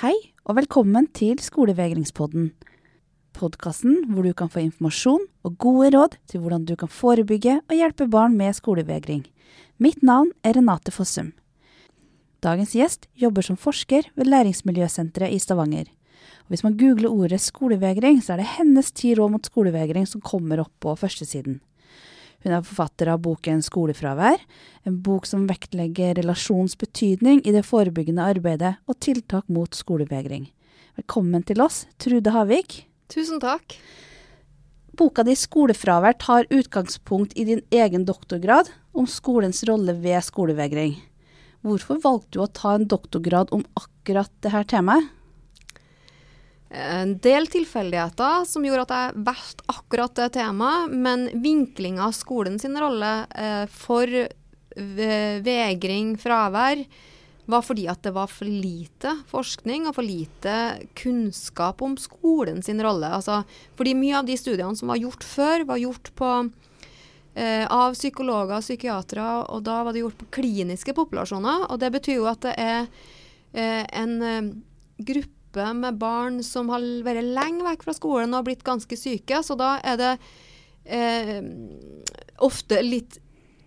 Hei, og velkommen til Skolevegringspodden. Podkasten hvor du kan få informasjon og gode råd til hvordan du kan forebygge og hjelpe barn med skolevegring. Mitt navn er Renate Fossum. Dagens gjest jobber som forsker ved Læringsmiljøsenteret i Stavanger. Og hvis man googler ordet skolevegring, så er det hennes ti råd mot skolevegring som kommer opp på førstesiden. Hun er forfatter av boken Skolefravær, en bok som vektlegger relasjons betydning i det forebyggende arbeidet og tiltak mot skolevegring. Velkommen til oss, Trude Havik. Tusen takk. Boka di Skolefravær tar utgangspunkt i din egen doktorgrad om skolens rolle ved skolevegring. Hvorfor valgte du å ta en doktorgrad om akkurat dette temaet? En del tilfeldigheter som gjorde at jeg valgte akkurat det temaet, men vinklinga av skolen sin rolle eh, for vegring, fravær, var fordi at det var for lite forskning og for lite kunnskap om skolen sin rolle. Altså, fordi mye av de studiene som var gjort før, var gjort på, eh, av psykologer og psykiatere, og da var det gjort på kliniske populasjoner. Og det betyr jo at det er eh, en eh, gruppe gruppe med barn som har vært lenge vekk fra skolen og blitt ganske syke. Så da er det eh, ofte litt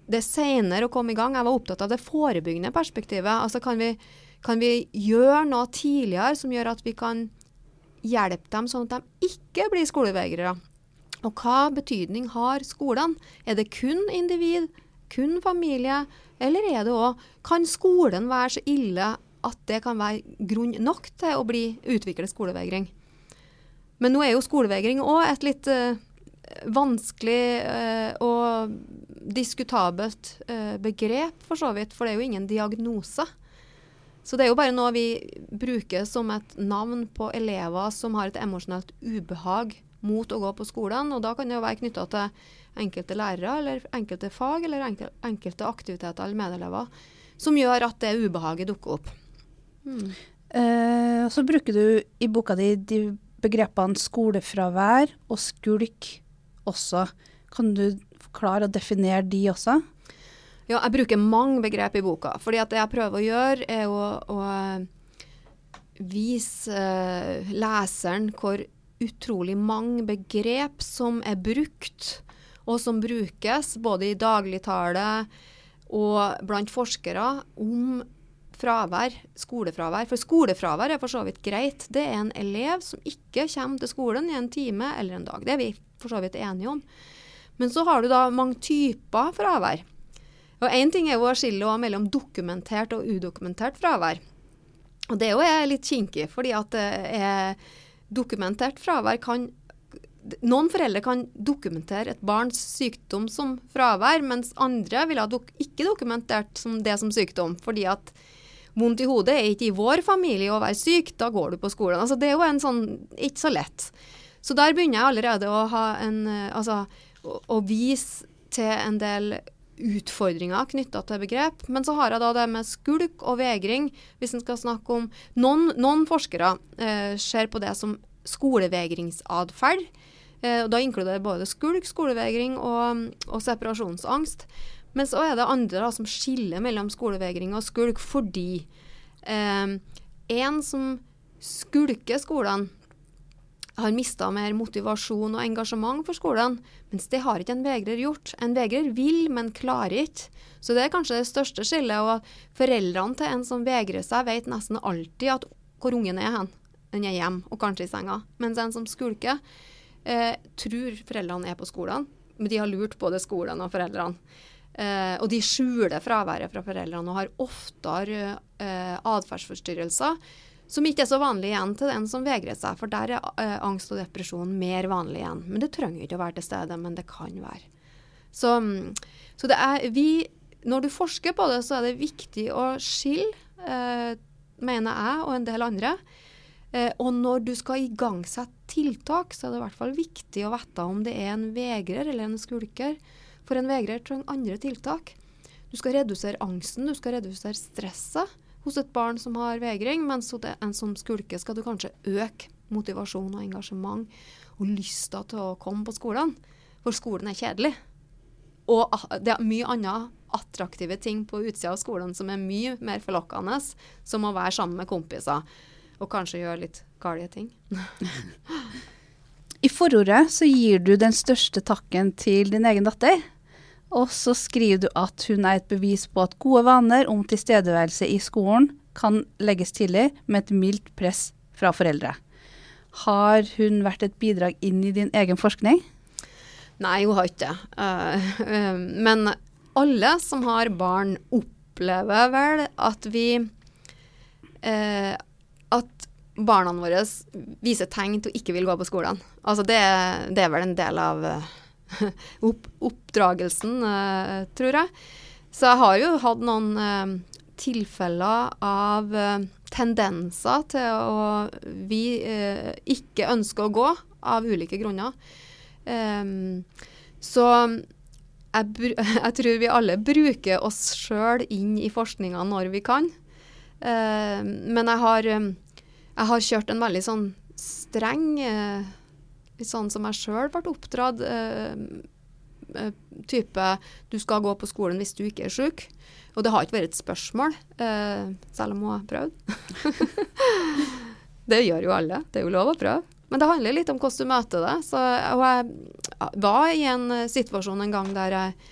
det er senere å komme i gang. Jeg var opptatt av det forebyggende perspektivet. Altså kan vi, kan vi gjøre noe tidligere som gjør at vi kan hjelpe dem sånn at de ikke blir skolevegrere? Og hva betydning har skolene? Er det kun individ, kun familie, eller er det òg Kan skolen være så ille at det kan være grunn nok til å bli utvikle skolevegring. Men nå er jo skolevegring òg et litt uh, vanskelig uh, og diskutabelt uh, begrep, for så vidt. For det er jo ingen diagnose. Så det er jo bare noe vi bruker som et navn på elever som har et emosjonelt ubehag mot å gå på skolen. Og da kan det jo være knytta til enkelte lærere eller enkelte fag eller enkelte aktiviteter eller medelever som gjør at det ubehaget dukker opp. Mm. Uh, så bruker du i boka di de begrepene skolefravær og skulk også. Kan du klare å definere de også? Ja, jeg bruker mange begrep i boka. fordi at det jeg prøver å gjøre, er å, å vise uh, leseren hvor utrolig mange begrep som er brukt, og som brukes både i dagligtale og blant forskere, om fravær, skolefravær. For skolefravær er for så vidt greit. Det er en elev som ikke kommer til skolen i en time eller en dag. Det er vi for så vidt enige om. Men så har du da mange typer fravær. Og Én ting er jo å skille mellom dokumentert og udokumentert fravær. Og Det er litt kinkig, fordi at dokumentert fravær kan noen foreldre kan dokumentere et barns sykdom som fravær, mens andre ville ha dok ikke dokumentert som det som sykdom, fordi at vondt i hodet er ikke i vår familie å være syk, da går du på skolen. Altså, det er jo en sånn ikke så lett. Så der begynner jeg allerede å ha en eh, Altså å, å vise til en del utfordringer knytta til begrep. Men så har jeg da det med skulk og vegring, hvis en skal snakke om Noen, noen forskere eh, ser på det som skolevegringsatferd. Eh, da inkluderer både skulk, skolevegring og, og separasjonsangst. Men så er det andre da, som skiller mellom skolevegring og skulk, fordi eh, en som skulker skolen, har mista mer motivasjon og engasjement for skolen, mens det har ikke en vegrer gjort. En vegrer vil, men klarer ikke. Så det er kanskje det største skillet. Og foreldrene til en som vegrer seg, vet nesten alltid at hvor ungen er hen. Den er hjemme, og kanskje i senga. Mens en som skulker, eh, tror foreldrene er på skolen, men de har lurt både skolen og foreldrene. Eh, og de skjuler fraværet fra foreldrene og har oftere eh, atferdsforstyrrelser, som ikke er så vanlig igjen til den som vegrer seg, for der er eh, angst og depresjon mer vanlig igjen. Men det trenger ikke å være til stede, men det kan være. Så, så det er vi Når du forsker på det, så er det viktig å skille, eh, mener jeg og en del andre. Eh, og når du skal igangsette tiltak, så er det i hvert fall viktig å vite om det er en vegrer eller en skulker. For en vegrer trenger andre tiltak. Du skal redusere angsten, du skal redusere stresset hos et barn som har vegring, mens hos en som skulker skal du kanskje øke motivasjon og engasjement og lysta til å komme på skolen. For skolen er kjedelig. Og det er mye annet attraktive ting på utsida av skolen som er mye mer forlokkende, som å være sammen med kompiser og kanskje gjøre litt gale ting. I forordet så gir du den største takken til din egen datter. Og så skriver du at hun er et bevis på at gode vaner om tilstedeværelse i skolen kan legges tidlig med et mildt press fra foreldre. Har hun vært et bidrag inn i din egen forskning? Nei, hun har ikke det. Uh, uh, men alle som har barn, opplever vel at vi At barna våre viser tegn til å ikke vil gå på skolen. Altså det, det er vel en del av eh, opp, oppdragelsen, uh, tror jeg. Så jeg har jo hatt noen uh, tilfeller av uh, tendenser til å vi ikke ønsker å gå av ulike grunner. Um, så jeg, jeg tror vi alle bruker oss sjøl inn i forskninga når vi kan. Ehm, men jeg har, em, jeg har kjørt en veldig sånn streng eh, litt Sånn som jeg sjøl ble oppdratt. eh, eh, type du skal gå på skolen hvis du ikke er sjuk. Og det har ikke vært et spørsmål, selv om hun har prøvd. det gjør jo alle. Det er jo lov å prøve. Men det handler litt om hvordan du møter det. Så, og jeg var i en situasjon en gang der jeg,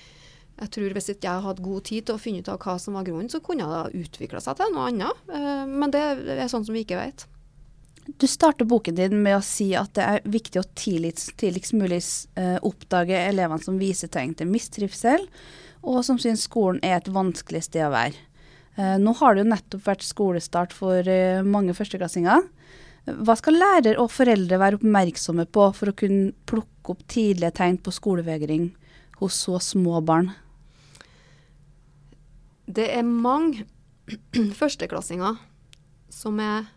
jeg tror hvis ikke jeg hadde god tid til å finne ut av hva som var grunnen, så kunne det utvikla seg til noe annet. Men det er sånn som vi ikke vet. Du starter boken din med å si at det er viktig å tidligst, tidligst mulig eh, oppdage elevene som viser tegn til mistrivsel, og som syns skolen er et vanskelig sted å være. Eh, nå har det jo nettopp vært skolestart for eh, mange førsteklassinger. Hva skal lærer og foreldre være oppmerksomme på for å kunne plukke opp tidlige tegn på skolevegring hos så små barn? Det er mange førsteklassinger som er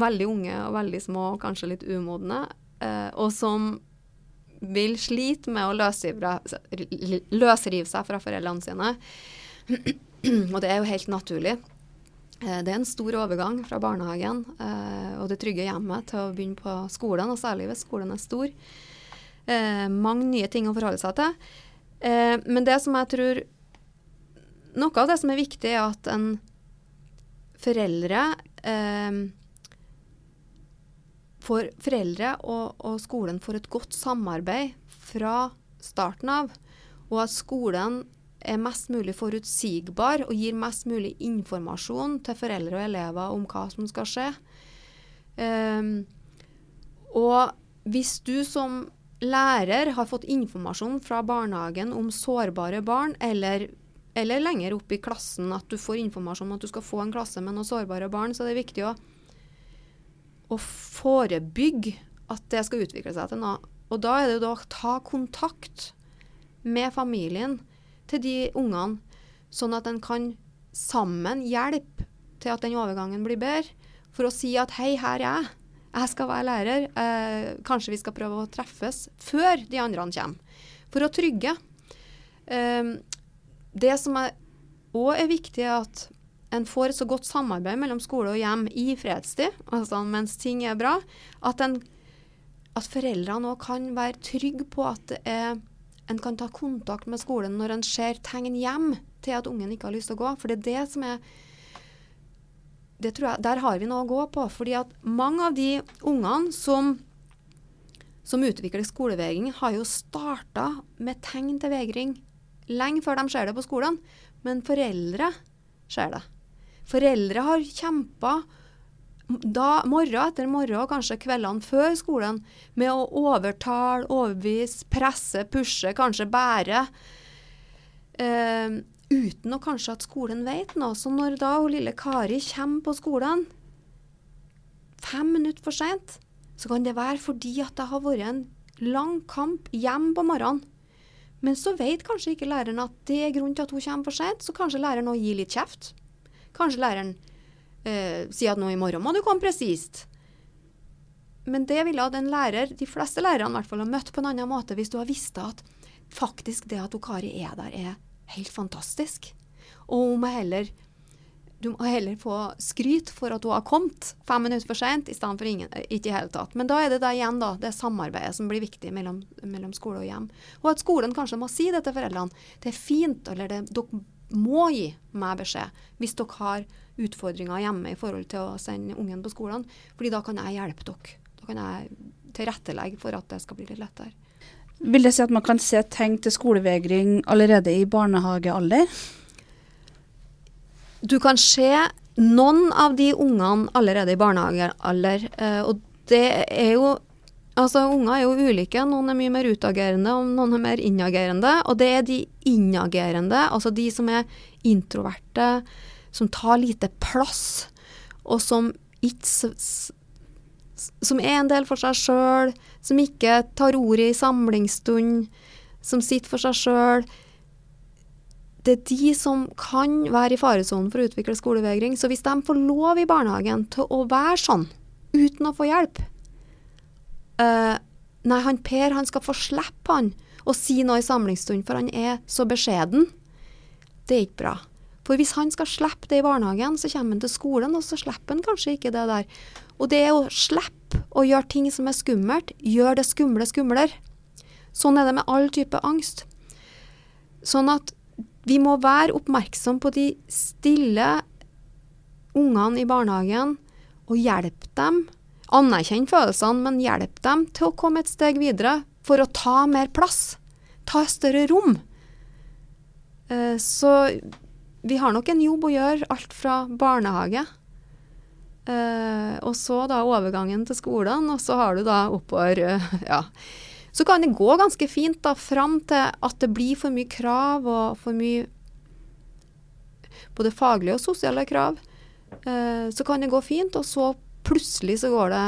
veldig unge og veldig små og kanskje litt umodne, eh, og som vil slite med å løsrive, seg fra foreldrene sine. og det er jo helt naturlig. Eh, det er en stor overgang fra barnehagen eh, og det trygge hjemmet til å begynne på skolen, og særlig hvis skolen er stor. Mange nye ting å forholde seg til. Men det som jeg tror Noe av det som er viktig, er at en foreldre for foreldre og, og skolen får et godt samarbeid fra starten av, og at skolen er mest mulig forutsigbar og gir mest mulig informasjon til foreldre og elever om hva som skal skje. Um, og hvis du som lærer har fått informasjon fra barnehagen om sårbare barn, eller, eller lenger opp i klassen at du får informasjon om at du skal få en klasse med noen sårbare barn, så er det viktig å, å forebygge at det skal utvikle seg til noe. Og da er det jo da å ta kontakt med familien til de ungene, sånn at en kan sammen hjelpe til at den overgangen blir bedre. For å si at hei, her er jeg. Jeg skal være lærer. Eh, kanskje vi skal prøve å treffes før de andre kommer. For å trygge. Eh, det som òg er viktig, er at en får så godt samarbeid mellom skole og hjem i fredstid, altså mens ting er bra. At, en, at foreldrene òg kan være trygge på at er en kan ta kontakt med skolen når en ser tegn hjem til at ungen ikke har lyst til å gå. For det er det som er det tror jeg, Der har vi noe å gå på. fordi at mange av de ungene som, som utvikler skolevegring, har jo starta med tegn til vegring lenge før de ser det på skolen. Men foreldre ser det. Foreldre har kjempa morgen etter morgen kanskje kveldene før skolen med å overtale, overbevise, presse, pushe, kanskje bære. Eh, uten å kanskje at skolen vet noe. Så når da hun lille Kari kommer på skolen fem minutter for sent, så kan det være fordi at det har vært en lang kamp hjemme på morgenen. Men så vet kanskje ikke læreren at det er grunnen til at hun kommer for sent, så kanskje læreren òg gir litt kjeft. Kanskje læreren eh, sier at nå i morgen må du komme presist. Men det ville en lærer, de fleste lærerne i ha møtt på en annen måte hvis du har visst at faktisk det at Kari er der, er helt fantastisk. Og hun må heller du må heller få skryt for at hun har kommet fem minutter for seint, i stedet for ingen, ikke i hele tatt. Men da er det da igjen da, det samarbeidet som blir viktig mellom, mellom, skole og hjem. Og at skolen kanskje må si det til foreldrene. Det er fint, eller det, dere må gi meg beskjed hvis dere har utfordringer hjemme i forhold til å sende ungen på skolen. fordi da kan jeg hjelpe dere. Da kan jeg tilrettelegge for at det skal bli litt lettere. Vil det si at man kan se tegn til skolevegring allerede i barnehagealder? Du kan se noen av de ungene allerede i barnehagealder. Eh, og det er jo Altså, Unger er jo ulike. Noen er mye mer utagerende, og noen er mer innagerende. Og det er de innagerende, altså de som er introverte, som tar lite plass, og som ikke Som er en del for seg sjøl, som ikke tar ordet i samlingsstund, som sitter for seg sjøl det er de som kan være i faresonen for å utvikle skolevegring. Så hvis de får lov i barnehagen til å være sånn, uten å få hjelp uh, Nei, han Per han skal få slippe han å si noe i samlingsstund, for han er så beskjeden. Det er ikke bra. For hvis han skal slippe det i barnehagen, så kommer han til skolen, og så slipper han kanskje ikke det der. Og det å slippe å gjøre ting som er skummelt, gjør det skumle skumlere. Sånn er det med all type angst. Sånn at vi må være oppmerksom på de stille ungene i barnehagen og hjelpe dem. Anerkjenne følelsene, men hjelp dem til å komme et steg videre for å ta mer plass. Ta større rom. Eh, så vi har nok en jobb å gjøre, alt fra barnehage. Eh, og så da overgangen til skolen, og så har du da oppover eh, ja, så kan det gå ganske fint da, fram til at det blir for mye krav og for mye både faglige og sosiale krav. Så kan det gå fint, og så plutselig så går det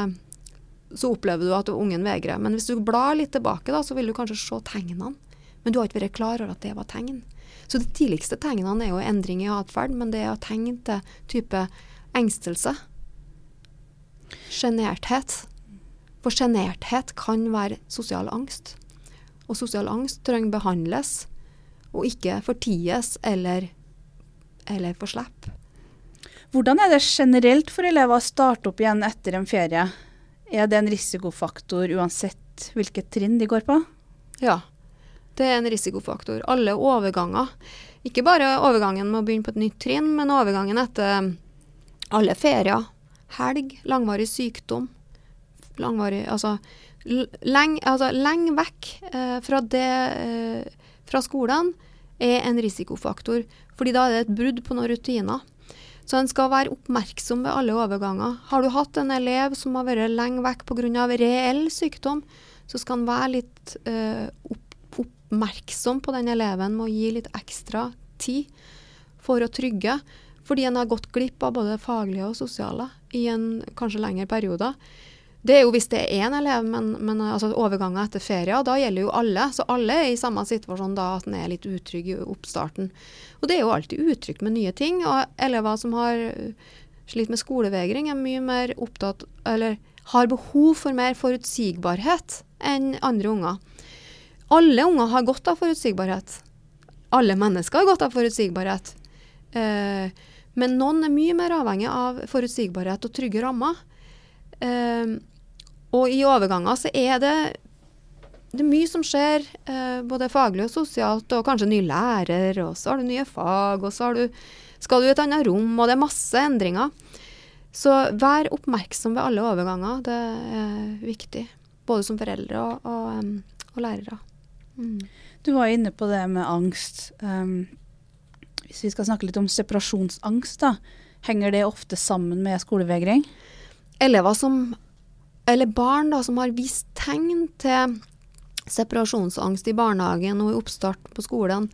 så opplever du at ungen vegrer. Men hvis du blar litt tilbake, da, så vil du kanskje se tegnene. Men du har ikke vært klar over at det var tegn. Så de tidligste tegnene er jo endring i atferd, men det er tegn til type engstelse. Sjenerthet. For sjenerthet kan være sosial angst. Og sosial angst trenger behandles, og ikke forties eller, eller få slippe. Hvordan er det generelt for elever å starte opp igjen etter en ferie? Er det en risikofaktor uansett hvilket trinn de går på? Ja, det er en risikofaktor. Alle overganger. Ikke bare overgangen med å begynne på et nytt trinn, men overgangen etter alle ferier, helg, langvarig sykdom, langvarig Altså lenge altså, leng vekk eh, fra det eh, fra skolen er en risikofaktor. fordi da er det et brudd på noen rutiner. Så en skal være oppmerksom ved alle overganger. Har du hatt en elev som har vært lenge vekk pga. reell sykdom, så skal en være litt opp, oppmerksom på den eleven med å gi litt ekstra tid for å trygge. Fordi en har gått glipp av både faglige og sosiale i en kanskje lengre periode. Det er jo hvis det er én elev, men, men altså overganger etter ferie, da gjelder jo alle. Så alle er i samme situasjon da at en er litt utrygg i oppstarten. Og det er jo alltid utrygt med nye ting. Og elever som har slitt med skolevegring, er mye mer opptatt Eller har behov for mer forutsigbarhet enn andre unger. Alle unger har godt av forutsigbarhet. Alle mennesker har godt av forutsigbarhet. Eh, men noen er mye mer avhengig av forutsigbarhet og trygge rammer. Eh, og i overganger så er det, det er mye som skjer, eh, både faglig og sosialt, og kanskje ny lærer, og så har du nye fag, og så du, skal du i et annet rom, og det er masse endringer. Så vær oppmerksom ved alle overganger. Det er viktig. Både som foreldre og, og, og lærere. Mm. Du var inne på det med angst. Um, hvis vi skal snakke litt om separasjonsangst, da. Henger det ofte sammen med skolevegring? Elever som eller barn da, som har vist tegn til separasjonsangst i barnehagen og i oppstart på skolen,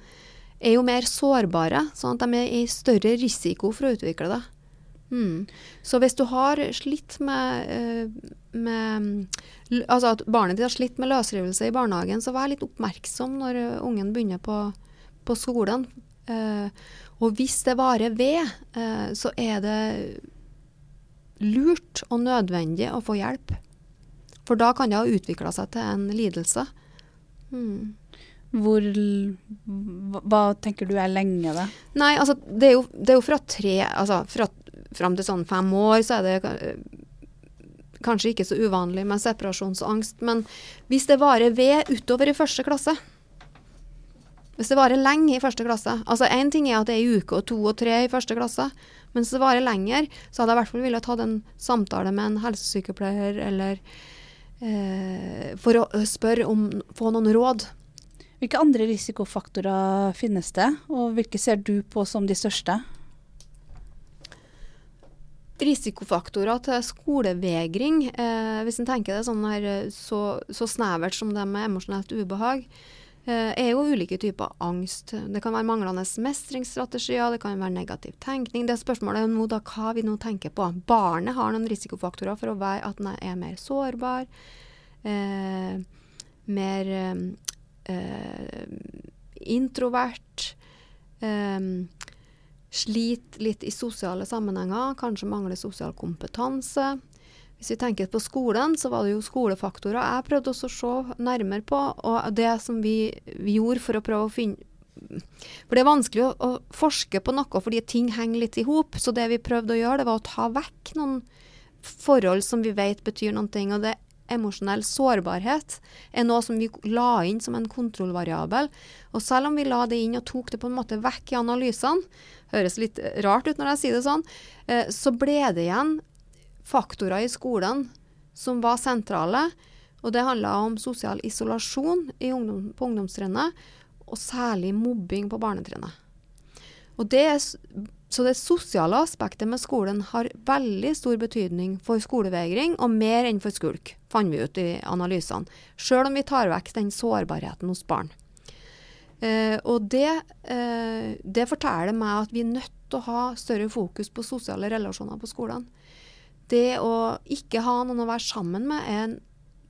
er jo mer sårbare, sånn at de er i større risiko for å utvikle det. Mm. Så hvis du har slitt med, eh, med, Altså at barnet ditt har slitt med løsrivelse i barnehagen, så vær litt oppmerksom når ungen begynner på, på skolen. Eh, og hvis det varer ved, eh, så er det lurt og nødvendig å få hjelp. For da kan det ha utvikla seg til en lidelse. Hmm. Hvor Hva tenker du er lenge, da? Nei, altså det er jo, det er jo fra tre Altså fra, fram til sånn fem år så er det kanskje ikke så uvanlig med separasjonsangst. Men hvis det varer ved utover i første klasse Hvis det varer lenge i første klasse Altså én ting er at det er i uke og to og tre i første klasse. Men hvis det varer lenger, så hadde jeg i hvert fall villet tatt en samtale med en helsesykepleier eller eh, For å spørre om Få noen råd. Hvilke andre risikofaktorer finnes det, og hvilke ser du på som de største? Risikofaktorer til skolevegring, eh, hvis en tenker det sånn her, så, så, snevert som det med emosjonelt ubehag, eh, er jo ulike typer angst. Det kan være manglende mestringsstrategier, det kan være negativ tenkning. Det spørsmålet er nå da hva vi nå tenker på. Barnet har noen risikofaktorer for å være at den er mer sårbar, eh, mer eh, introvert. Eh, sliter litt i sosiale sammenhenger, kanskje mangler sosial kompetanse. Hvis vi tenker på skolen, så var det jo skolefaktorer jeg prøvde også å se nærmere på. Og det som vi, vi gjorde for å prøve å finne For det er vanskelig å, å forske på noe fordi ting henger litt i hop. Så det vi prøvde å gjøre, det var å ta vekk noen forhold som vi vet betyr noen ting. Og det emosjonell sårbarhet er noe som vi la inn som en kontrollvariabel. Og selv om vi la det inn og tok det på en måte vekk i analysene, høres litt rart ut når jeg sier det sånn, eh, så ble det igjen faktorer i skolen som var sentrale. Og det handla om sosial isolasjon ungdom, på ungdomstrinnet, og særlig mobbing på barnetrinnet. Så det sosiale aspektet med skolen har veldig stor betydning for skolevegring, og mer enn for skulk, fant vi ut i analysene. Sjøl om vi tar vekk den sårbarheten hos barn. Eh, og det, eh, det, forteller meg at vi er nødt til å ha større fokus på sosiale relasjoner på skolen. Det å ikke ha noen å være sammen med er en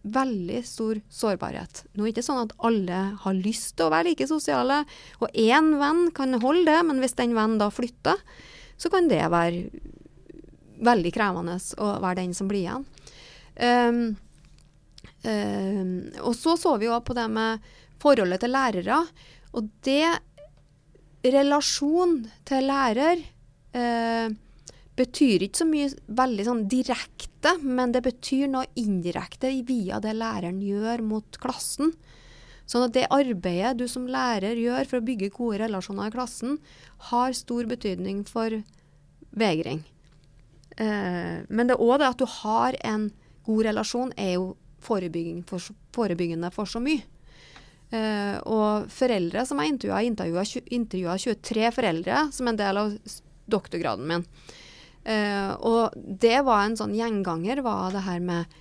veldig stor sårbarhet. Nå er det ikke sånn at alle har lyst til å være like sosiale, og én venn kan holde det, men hvis den vennen da flytter, så kan det være veldig krevende å være den som blir igjen. Um, um, og så så vi jo på det med forholdet til lærere. Og det Relasjon til lærer uh, betyr ikke så mye veldig sånn direkte, men det betyr noe indirekte via det læreren gjør mot klassen. Sånn at det arbeidet du som lærer gjør for å bygge gode relasjoner i klassen, har stor betydning for vegring. Eh, men det er òg det at du har en god relasjon, er jo for, forebyggende for så mye. Eh, og foreldre som jeg intervjua, intervjua 23 foreldre som en del av doktorgraden min. Uh, og det var en sånn gjenganger, var det her med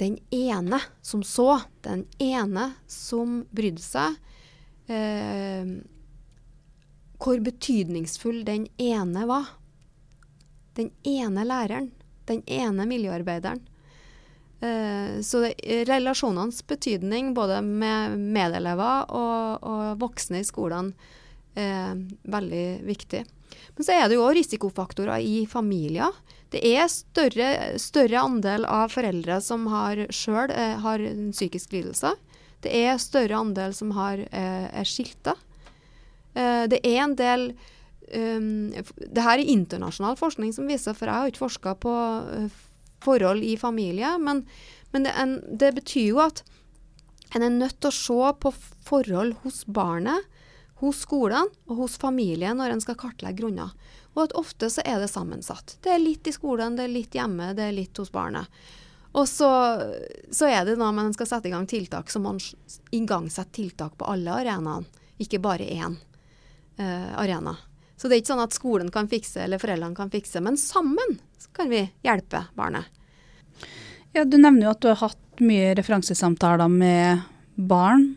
den ene som så, den ene som brydde seg. Uh, hvor betydningsfull den ene var. Den ene læreren. Den ene miljøarbeideren. Uh, så det, relasjonenes betydning både med medelever og, og voksne i skolen er veldig viktig. Men så er det jo risikofaktorer i familier. Det er større, større andel av foreldre som sjøl eh, har en psykisk lidelse. Det er større andel som har, eh, er skilta. Eh, det er en del um, Det her er internasjonal forskning som viser, for jeg har ikke forska på forhold i familie, men, men det, en, det betyr jo at en er nødt til å se på forhold hos barnet hos skolen og hos familien når en skal kartlegge grunner. Og at ofte så er det sammensatt. Det er litt i skolen, det er litt hjemme, det er litt hos barnet. Og så, så er det da en skal sette i gang tiltak, så man igangsetter igangsette tiltak på alle arenaene, ikke bare én uh, arena. Så det er ikke sånn at skolen kan fikse eller foreldrene kan fikse, men sammen kan vi hjelpe barnet. Ja, Du nevner jo at du har hatt mye referansesamtaler med barn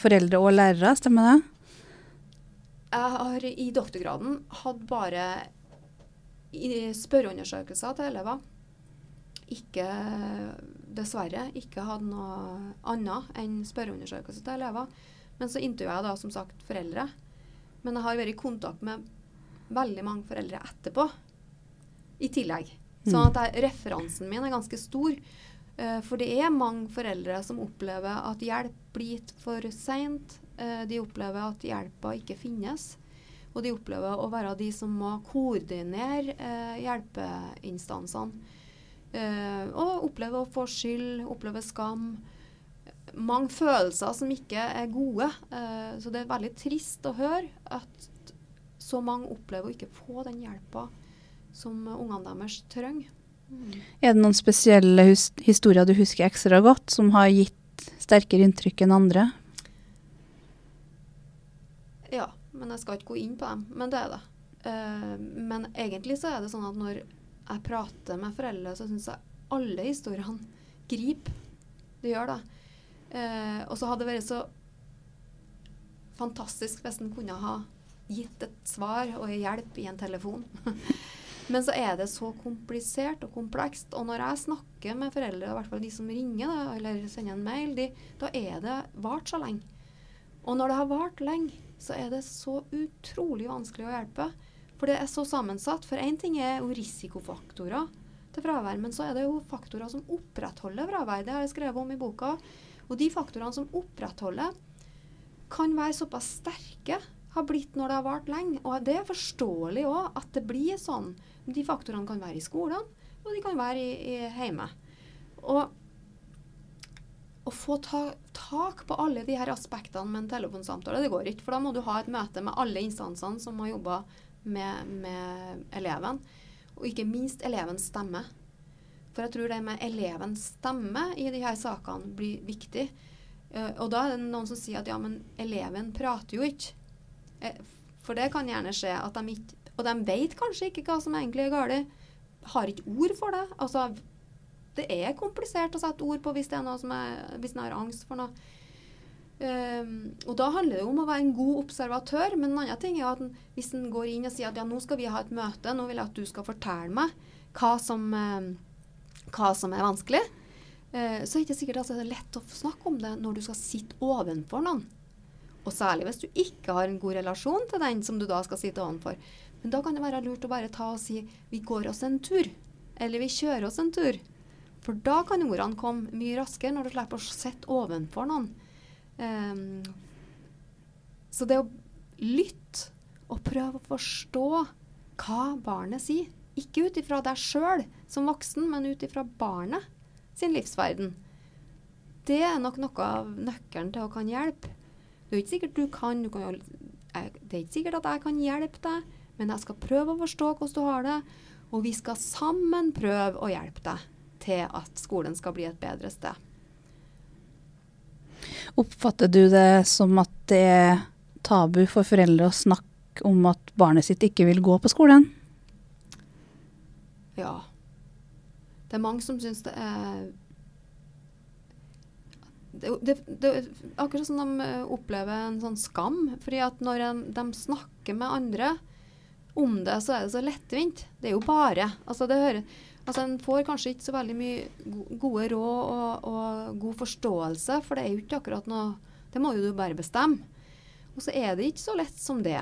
foreldre og lærere, stemmer det? Jeg har i doktorgraden hatt bare spørreundersøkelser til elever. Ikke, dessverre, ikke hatt noe annet enn spørreundersøkelser til elever. Men så intervjuer jeg da som sagt foreldre. Men jeg har vært i kontakt med veldig mange foreldre etterpå. I tillegg. Sånn at jeg, referansen min er ganske stor. Eh, for det er mange foreldre som opplever at hjelp blir gitt for seint. Eh, de opplever at hjelpa ikke finnes. Og de opplever å være de som må koordinere eh, hjelpeinstansene. Og opplever å få skyld, opplever skam. Mange følelser som ikke er gode. Så det er veldig trist å høre at så mange opplever å ikke få den hjelpa som ungene deres trenger. Er det noen spesielle historier du husker ekstra godt, som har gitt sterkere inntrykk enn andre? Ja, men jeg skal ikke gå inn på dem. Men det er det. Uh, men egentlig så er det sånn at når jeg prater med foreldre, så syns jeg alle historiene griper. Det gjør det. Uh, og så hadde det vært så fantastisk hvis en kunne ha gitt et svar og hjelp i en telefon. Men så er det så komplisert og komplekst. Og når jeg snakker med foreldre, i hvert fall de som ringer eller sender en mail, de, da er det vart så lenge. Og når det har vart lenge, så er det så utrolig vanskelig å hjelpe. For det er så sammensatt. For én ting er jo risikofaktorer til fravær, men så er det jo faktorer som opprettholder fravær. Det har jeg skrevet om i boka. Og de faktorene som opprettholder, kan være såpass sterke har blitt når det har vart lenge. Og det er forståelig òg at det blir sånn. De faktorene kan være i skolene, og de kan være i, i hjemme. Og å få ta, tak på alle de her aspektene med en telefonsamtale, det går ikke. For da må du ha et møte med alle instansene som har jobba med, med, eleven. Og ikke minst elevens stemme. For jeg tror det med elevens stemme i de her sakene blir viktig. Uh, og da er det noen som sier at ja, men eleven prater jo ikke. Uh, for det kan gjerne skje at de ikke og de vet kanskje ikke hva som egentlig er galt. Har ikke ord for det. Altså, det er komplisert å sette ord på hvis, det er noe som er, hvis en har angst for noe. Um, og da handler det om å være en god observatør. Men en annen ting er at hvis en går inn og sier at ja, nå skal vi ha et møte, nå vil jeg at du skal fortelle meg hva som, um, hva som er vanskelig, uh, så er det ikke sikkert at det er lett å snakke om det når du skal sitte ovenfor noen. Og særlig hvis du ikke har en god relasjon til den som du da skal sitte ovenfor. Men da kan det være lurt å bare ta og si vi går oss en tur. Eller vi kjører oss en tur. For da kan ordene komme mye raskere når du slipper å sitte ovenfor noen. Um, så det å lytte og prøve å forstå hva barnet sier, ikke ut ifra deg sjøl som voksen, men ut ifra barnet sin livsverden, det er nok noe av nøkkelen til å kan hjelpe. Det er ikke sikkert du kan, du kan det er ikke sikkert at jeg kan hjelpe deg, men jeg skal prøve å forstå hvordan du har det, og vi skal sammen prøve å hjelpe deg til at skolen skal bli et bedre sted. Oppfatter du det som at det er tabu for foreldre å snakke om at barnet sitt ikke vil gå på skolen? Ja. Det er mange som syns det er det, det, det, akkurat som de opplever en sånn skam. fordi at når de, de snakker med andre, om det, så er det så lettvint. Det er jo bare. Altså, det hører, altså En får kanskje ikke så veldig mye gode råd og, og, god forståelse, for det er jo ikke akkurat noe Det må jo du bare bestemme. Og så er det ikke så lett som det.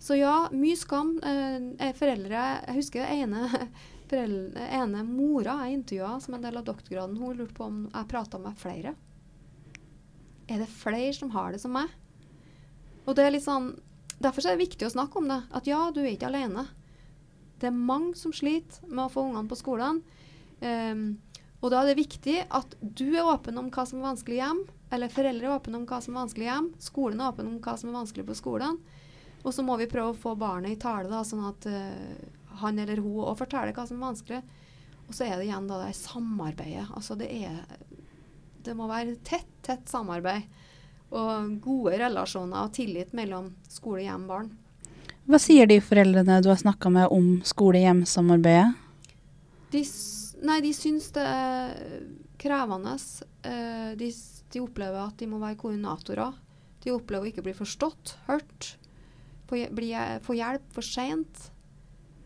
Så ja, mye skam. Eh, foreldre Jeg husker ene, foreldre, ene mora jeg intervjua som en del av doktorgraden, hun lurte på om jeg prata med flere. Er det flere som har det som meg? Og det er litt sånn Derfor er det viktig å snakke om det. At ja, du er ikke alene. Det er mange som sliter med å få ungene på skolen. Um, og da er det viktig at du er åpen om hva som er vanskelig hjem, eller foreldre er åpne om hva som er vanskelig hjem, skolen er åpen om hva som er vanskelig på skolen. Og så må vi prøve å få barnet i tale, da, sånn at uh, han eller hun òg forteller hva som er vanskelig. Og så er det igjen da det samarbeidet. Altså det er Det må være tett, tett samarbeid og gode relasjoner og tillit mellom skole, hjem, barn. Hva sier de foreldrene du har snakka med om skole-hjem-samarbeidet? De, nei, de syns det er krevende. Eh, de, de, opplever at de må være koordinatorer. De opplever å ikke bli forstått, hørt, få, bli, få hjelp for seint.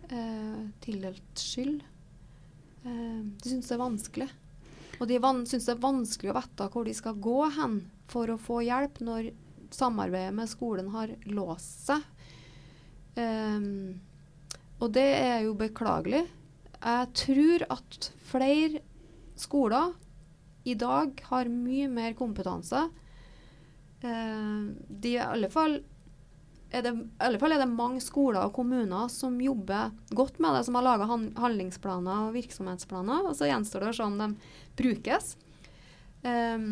Eh, tildelt skyld. Eh, de syns det er vanskelig. Og de syns det er vanskelig å vite hvor de skal gå hen for å få hjelp når samarbeidet med skolen har låst seg. Um, og det er jo beklagelig. Jeg tror at flere skoler i dag har mye mer kompetanse. Uh, de, i, alle fall er det, I alle fall er det mange skoler og kommuner som jobber godt med det, som har laga handlingsplaner og virksomhetsplaner. og Så gjenstår det å se om de brukes. Um,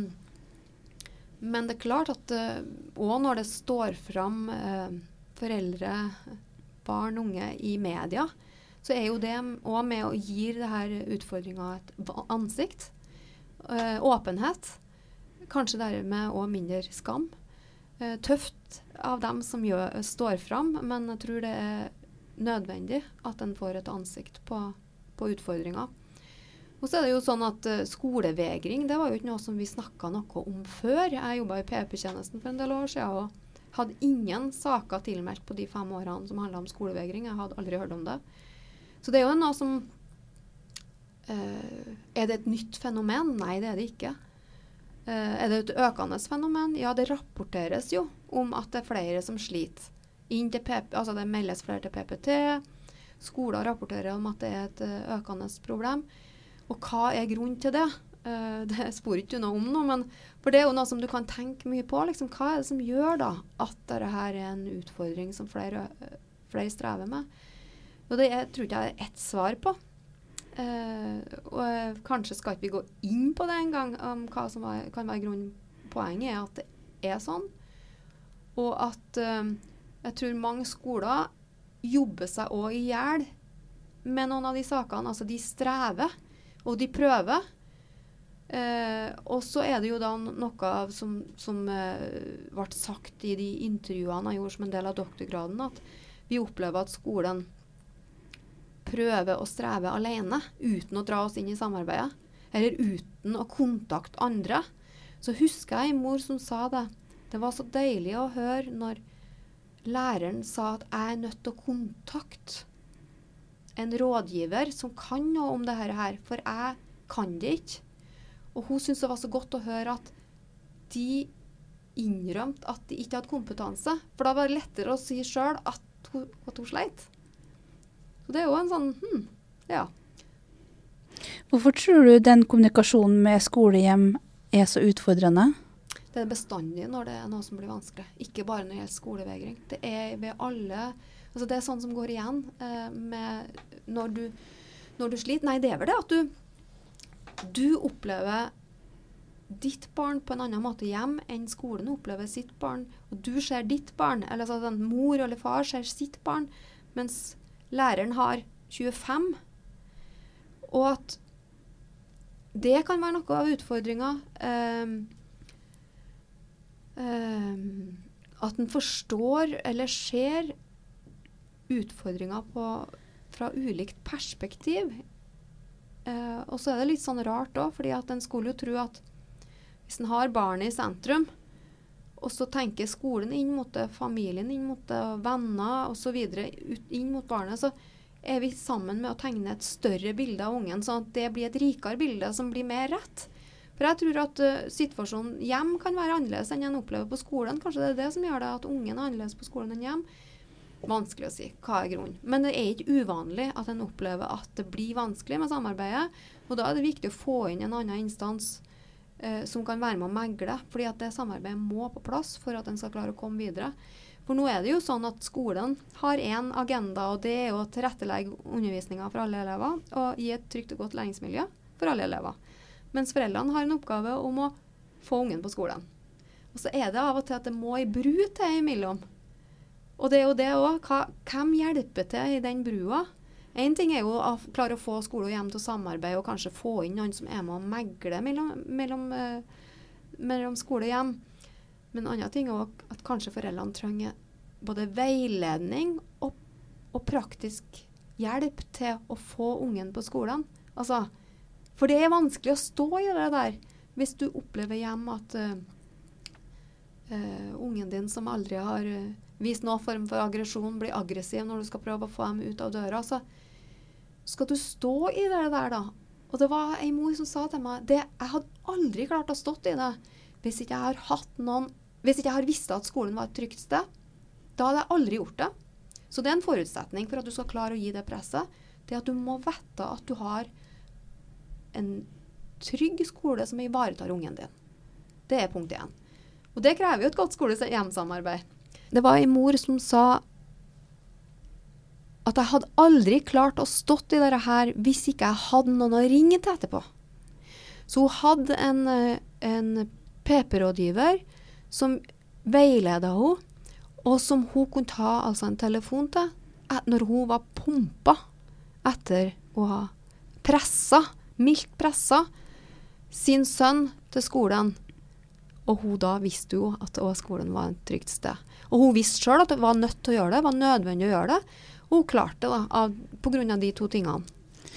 men det er klart at òg uh, når det står fram uh, foreldre, barn, unge i media, så er jo det òg med å gi denne utfordringa et ansikt. Uh, åpenhet. Kanskje dermed òg mindre skam. Uh, tøft av dem som gjør, står fram, men jeg tror det er nødvendig at en får et ansikt på, på utfordringa. Og så er det jo sånn at uh, Skolevegring det var jo ikke noe som vi snakka noe om før. Jeg jobba i PP-tjenesten for en del år siden og hadde ingen saker tilmeldt på de fem årene som handla om skolevegring. Jeg hadde aldri hørt om det. Så det er jo noe som uh, Er det et nytt fenomen? Nei, det er det ikke. Uh, er det et økende fenomen? Ja, det rapporteres jo om at det er flere som sliter. PP, altså det meldes flere til PPT. Skoler rapporterer om at det er et uh, økende problem. Og hva er grunnen til det? Uh, det spor ikke noe om nå, men for det er jo noe som du kan tenke mye på. Liksom, hva er det som gjør da at dette er en utfordring som flere, flere strever med? Og det er, tror ikke jeg er ett svar på. Uh, og uh, kanskje skal ikke vi gå inn på det engang, om hva som var, kan være grunnen. Poenget er at det er sånn, og at uh, jeg tror mange skoler jobber seg òg i hjel med noen av de sakene. Altså de strever, og de prøver. og så er det jo da noe som, som ble sagt i de intervjuene jeg gjorde som en del av doktorgraden, at vi opplever at skolen prøver å streve alene uten å dra oss inn i samarbeidet, eller uten å kontakte andre, så husker jeg en mor som sa det. Det var så deilig å høre når læreren sa at jeg er nødt til å kontakte en rådgiver som kan noe om dette her, for jeg kan det ikke. Og hun syntes det var så godt å høre at de innrømte at de ikke hadde kompetanse. For da var det lettere å si sjøl at, at, hun sleit. Så det er jo en sånn hm, ja. Hvorfor tror du den kommunikasjonen med skolehjem er så utfordrende? Det er bestandig når det er noe som blir vanskelig. Ikke bare når det gjelder skolevegring. Det er ved alle altså Det er sånn som går igjen eh, med når du, når du sliter. Nei, det er vel det at du, du opplever ditt barn på en annen måte hjem enn skolen opplever sitt barn. Og du ser ditt barn, eller altså mor eller far ser sitt barn, mens læreren har 25, og at det kan være noe av utfordringa. Um, um, at en forstår eller ser utfordringer fra ulikt perspektiv. Uh, og så er det litt sånn rart òg, fordi at en skulle jo tro at hvis en har barnet i sentrum, og så tenker skolen inn mot det, familien inn mot det, venner osv. inn mot barnet. Så er vi sammen med å tegne et større bilde av ungen, sånn at det blir et rikere bilde som blir mer rett. For jeg tror at uh, situasjonen hjem kan være annerledes enn en opplever på skolen. Kanskje det er det som gjør det at ungen er annerledes på skolen enn hjem. Vanskelig å si. Hva er grunnen? Men det er ikke uvanlig at en opplever at det blir vanskelig med samarbeidet. Og da er det viktig å få inn en annen instans eh, som kan være med å megle. fordi at det samarbeidet må på plass for at en skal klare å komme videre. For nå er det jo sånn at skolen har én agenda, og det er å tilrettelegge undervisninga for alle elever og gi et trygt og godt læringsmiljø for alle elever. Mens foreldrene har en oppgave om å få ungen på skolen. Og så er det av og til at det må ei bru til imellom. Og det er jo det òg. Hvem hjelper til i den brua? Én ting er jo å klare å få skole og hjem til å samarbeide og kanskje få inn noen som er med og megler mellom, mellom, uh, mellom skole og hjem. Men en annen ting er at kanskje foreldrene trenger både veiledning og, og, praktisk hjelp til å få ungen på skolen. Altså, for det er vanskelig å stå i det der hvis du opplever hjem at uh, uh, ungen din som aldri har vist noen form for aggresjon, blir aggressiv når du skal prøve å få dem ut av døra. Så skal du stå i det der, da? Og det var ei mor som sa til meg det, jeg hadde aldri klart å stått i det hvis ikke jeg har hatt noen Hvis ikke jeg har visst at skolen var et trygt sted. Da hadde jeg aldri gjort det. Så det er en forutsetning for at du skal klare å gi det presset. Det at du må vite at du har en trygg skole som ivaretar ungen din. Det er punkt én. Og det krever jo et godt skole-hjem-samarbeid. Det var ei mor som sa at jeg hadde aldri klart å stått i dette her hvis ikke jeg hadde noen å ringe til etterpå. Så hun hadde en, eh, en PP-rådgiver som veileda henne, og som hun kunne ta altså en telefon til når hun var pumpa etter å ha pressa, mildt pressa, sin sønn til skolen. Og hun da visste jo at skolen var et trygt sted. Og hun visste sjøl at det var nødt til å gjøre det, var nødvendig å gjøre det. Hun klarte det da, pga. de to tingene.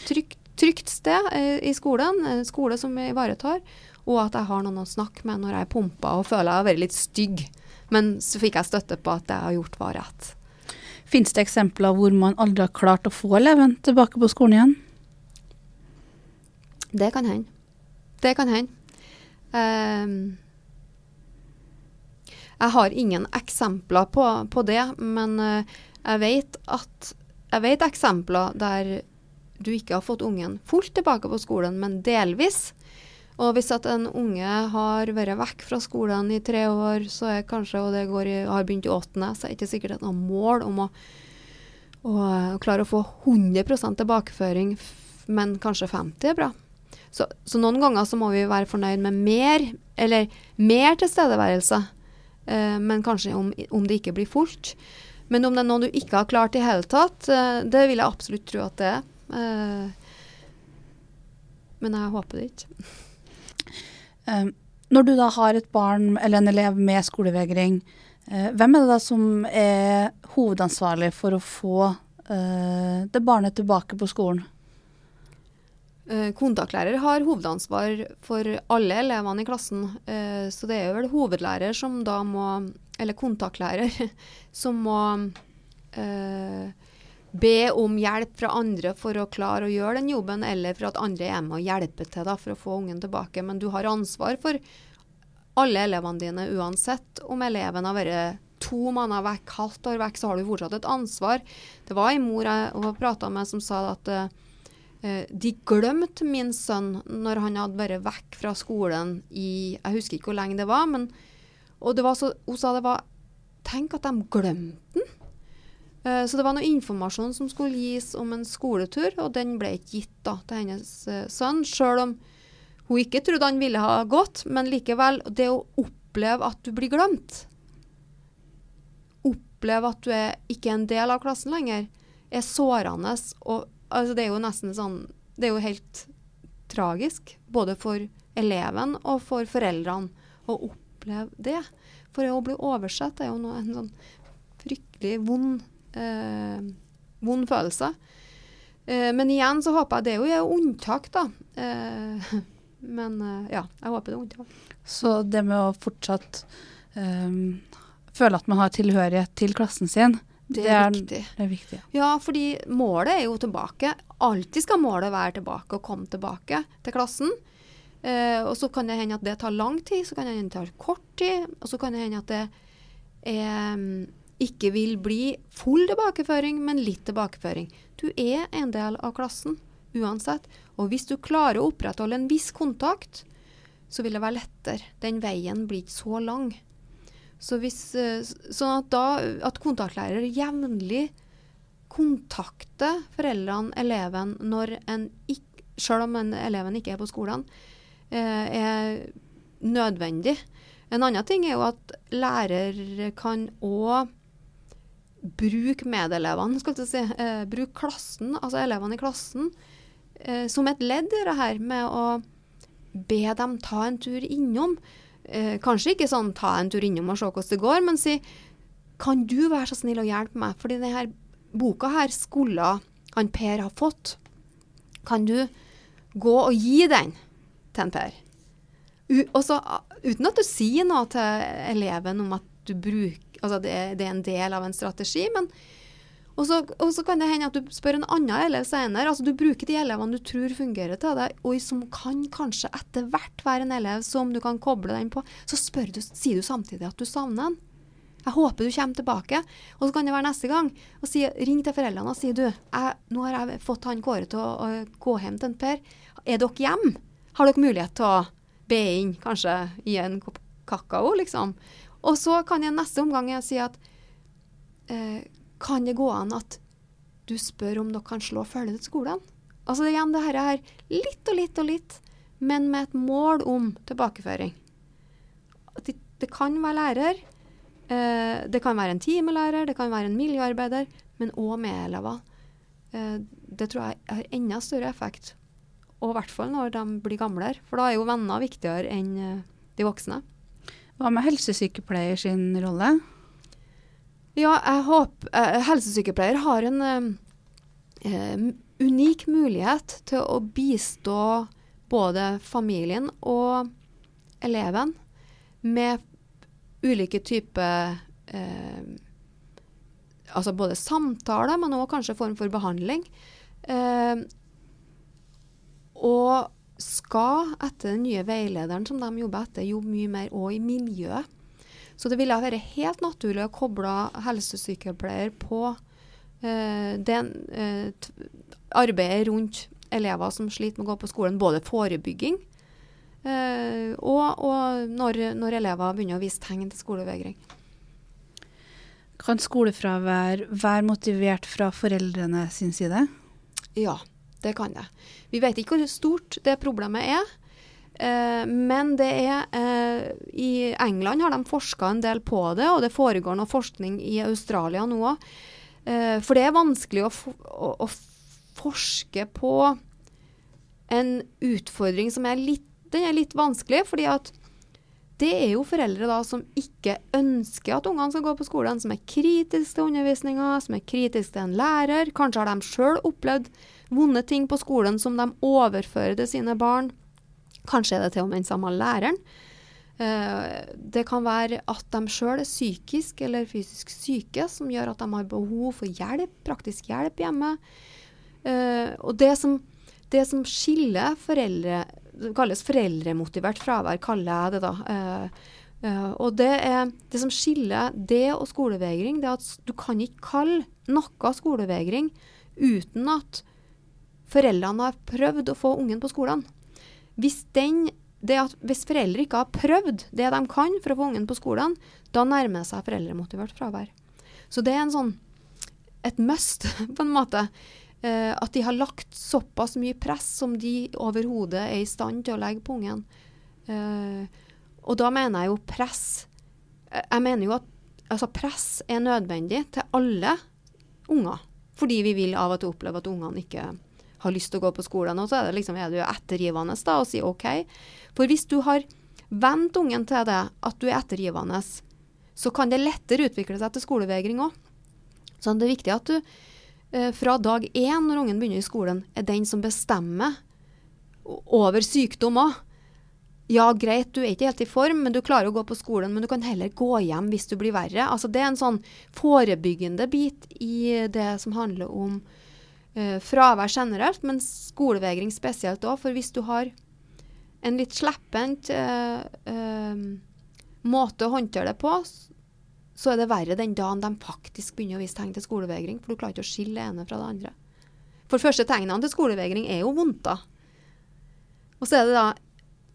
Trygt, trygt sted eh, i skolen, en skole som jeg ivaretar, og at jeg har noen å snakke med når jeg er pumpa og føler jeg har vært litt stygg. Men så fikk jeg støtte på at det jeg har gjort, var rett. Fins det eksempler hvor man aldri har klart å få eleven tilbake på skolen igjen? Det kan hende. Det kan hende. Um, jeg har ingen eksempler på, på det, men uh, jeg vet at jeg vet eksempler der du ikke har fått ungen fullt tilbake på skolen, men delvis. Og hvis at en unge har vært vekk fra skolen i tre år, så er kanskje, og det går har begynt i åttende, så er det ikke sikkert et mål om å, å, å klare å få 100% tilbakeføring, men kanskje 50 er bra. Så, så, noen ganger så må vi være fornøyd med mer, eller mer tilstedeværelse, eh, men kanskje om, om, det ikke blir fullt. Men om det er noe du ikke har klart i hele tatt, eh, det vil jeg absolutt tro at det er. Eh, men jeg håper det ikke. Um, når du da har et barn eller en elev med skolevegring, hvem er det da som er hovedansvarlig for å få det barnet tilbake på skolen? Kontaktlærer har hovedansvar for alle elevene i klassen. så det er vel hovedlærer som da må, eller kontaktlærer, som må be om hjelp fra andre for å klare å gjøre den jobben, eller for at andre er med og hjelper til da, for å få ungen tilbake. Men du har ansvar for alle elevene dine, uansett om eleven har vært to måneder vekk, halvt år vekk, så har du fortsatt et ansvar. Det var ei mor jeg prata med som sa at uh, de glemte min sønn når han hadde vært vekk fra skolen i Jeg husker ikke hvor lenge det var, men og det var så, hun sa det var Tenk at de glemte den. Eh, så det var noe informasjon som skulle gis om en skoletur, og den ble ikke gitt da, til hennes uh, sønn. Selv om hun ikke trodde han ville ha gått, men likevel, det å oppleve at du blir glemt Oppleve at du er ikke en del av klassen lenger, er sårende. Og altså, det er jo nesten sånn Det er jo helt tragisk, både for eleven og for foreldrene, å oppleve det. For å bli oversett er jo noe, en sånn fryktelig vond eh, vond følelse. Eh, men igjen så håper jeg det er jo unntak, da. Eh, men eh, ja, jeg håper det er unntak. Så det med å fortsatt um, føle at man har tilhørighet til klassen sin, det, det, er, viktig. det er viktig. Ja, fordi målet er jo tilbake. Alltid skal målet være tilbake og komme tilbake til klassen. Eh, og så kan det hende at det tar lang tid, så kan det hende det tar kort tid, og så kan det hende at det eh, ikke vil bli full tilbakeføring, men litt tilbakeføring. Du er en del av klassen uansett. Og hvis du klarer å opprettholde en viss kontakt, så vil det være lettere. Den veien blir ikke så lang. Så hvis, eh, sånn at da at kontaktlærer jevnlig kontakter foreldrene, eleven, når en ikke, selv om en, eleven ikke er på skolen, er nødvendig. En annen ting er jo at lærer kan òg bruke medelevene, skal jeg si. Eh, bruke klassen, altså elevene i klassen, eh, som et ledd i det her med å be dem ta en tur innom. Eh, kanskje ikke sånn ta en tur innom og se hvordan det går, men si kan du være så snill å hjelpe meg, fordi denne boka her skulle han Per ha fått. Kan du gå og gi den til en Per? Også, uten at du sier noe til eleven om at du bruker Altså det, det, er en del av en strategi. men og så, kan det hende at du spør en annen elev senere. altså Du bruker de elevene du tror fungerer til deg, og som kan kanskje etter hvert være en elev som du kan koble den på. Så du, sier du samtidig at du savner den. Jeg håper du kommer tilbake. Og så kan det være neste gang. og si, Ring til foreldrene og si du, jeg, nå har jeg fått han Kåre til å, å gå hjem til en Per. Er dere hjemme? Har dere mulighet til å be inn, kanskje i en kopp kakao, liksom. Og så kan jeg neste omgang jeg si at eh, kan det gå an at du spør om dere kan slå følge til skolen? Altså igjen det her er litt og litt og litt, men med et mål om tilbakeføring. Det, det kan være lærer, eh, det kan være en timelærer, det kan være en miljøarbeider, men òg medelever. Eh, det tror jeg har enda større effekt. Og i hvert fall når de blir gamlere, for da er jo venner viktigere enn eh, de voksne. Hva med helsesykepleier sin rolle? Ja, jeg håper eh, Helsesykepleier har en eh, eh, unik mulighet til å bistå både familien og eleven med ulike typer eh, Altså både samtaler, men òg kanskje form for behandling. Eh, og skal etter den nye veilederen som de jobber etter, jobbe mye mer òg i miljøet. Så det ville vært helt naturlig å koble helsesykepleier på eh, den, eh, arbeidet rundt elever som sliter med å gå på skolen. Både forebygging eh, og, og når, når, elever begynner å vise tegn til skolevegring. Kan skolefravær være motivert fra foreldrene sin side? Ja, det kan det. Vi vet ikke hvor stort det problemet er. Eh, men det er eh, I England har de forska en del på det, og det foregår noe forskning i Australia nå òg. Eh, for det er vanskelig å, å, å, forske på en utfordring som er litt, den er litt vanskelig, fordi at det er jo foreldre da som ikke ønsker at ungene skal gå på skolen, som er kritiske til undervisninga, som er kritiske til en lærer. Kanskje har de sjøl opplevd vonde ting på skolen som de overfører til sine barn. Kanskje er det til og med den samme læreren. Uh, det kan være at de sjøl er psykisk eller fysisk syke, som gjør at de har behov for hjelp, praktisk hjelp hjemme. Uh, og det som, det som, skiller foreldre Det kalles foreldremotivert fravær, kaller jeg det da. Uh, og det, er, det som skiller det og skolevegring, det er at du kan ikke kalle noe skolevegring uten at foreldrene har prøvd å få ungen på skolen. Hvis, den, hvis foreldre ikke har prøvd det de kan for å få ungen på skolen, da nærmer det seg foreldremotivert fravær. Så det er sånn, et must, på en måte. Eh, at de har lagt såpass mye press som de overhodet er i stand til å legge på ungen. Eh, og da mener jeg jo press eh, Jeg mener jo at altså press er nødvendig til alle unger. Fordi vi vil av og til oppleve at ungene ikke har lyst til å gå på skolen. Og så er det liksom, er du ettergivende da, og sier OK. For hvis du har vent ungen til det, at du er ettergivende, så kan det lettere utvikle seg til skolevegring òg. Så det er viktig at du eh, fra dag én, når ungen begynner i skolen, er den som bestemmer over sykdom òg. Ja, greit, du er ikke helt i form, men du klarer å gå på skolen. Men du kan heller gå hjem hvis du blir verre. Altså, det er en sånn forebyggende bit i det som handler om uh, fravær generelt, men skolevegring spesielt òg. For hvis du har en litt slepphendt eh, uh, måte å håndtere det på, så er det verre den dagen de faktisk begynner å vise tegn til skolevegring. For du klarer ikke å skille det ene fra det andre. For første tegnene til skolevegring er jo vondter. Og så er det da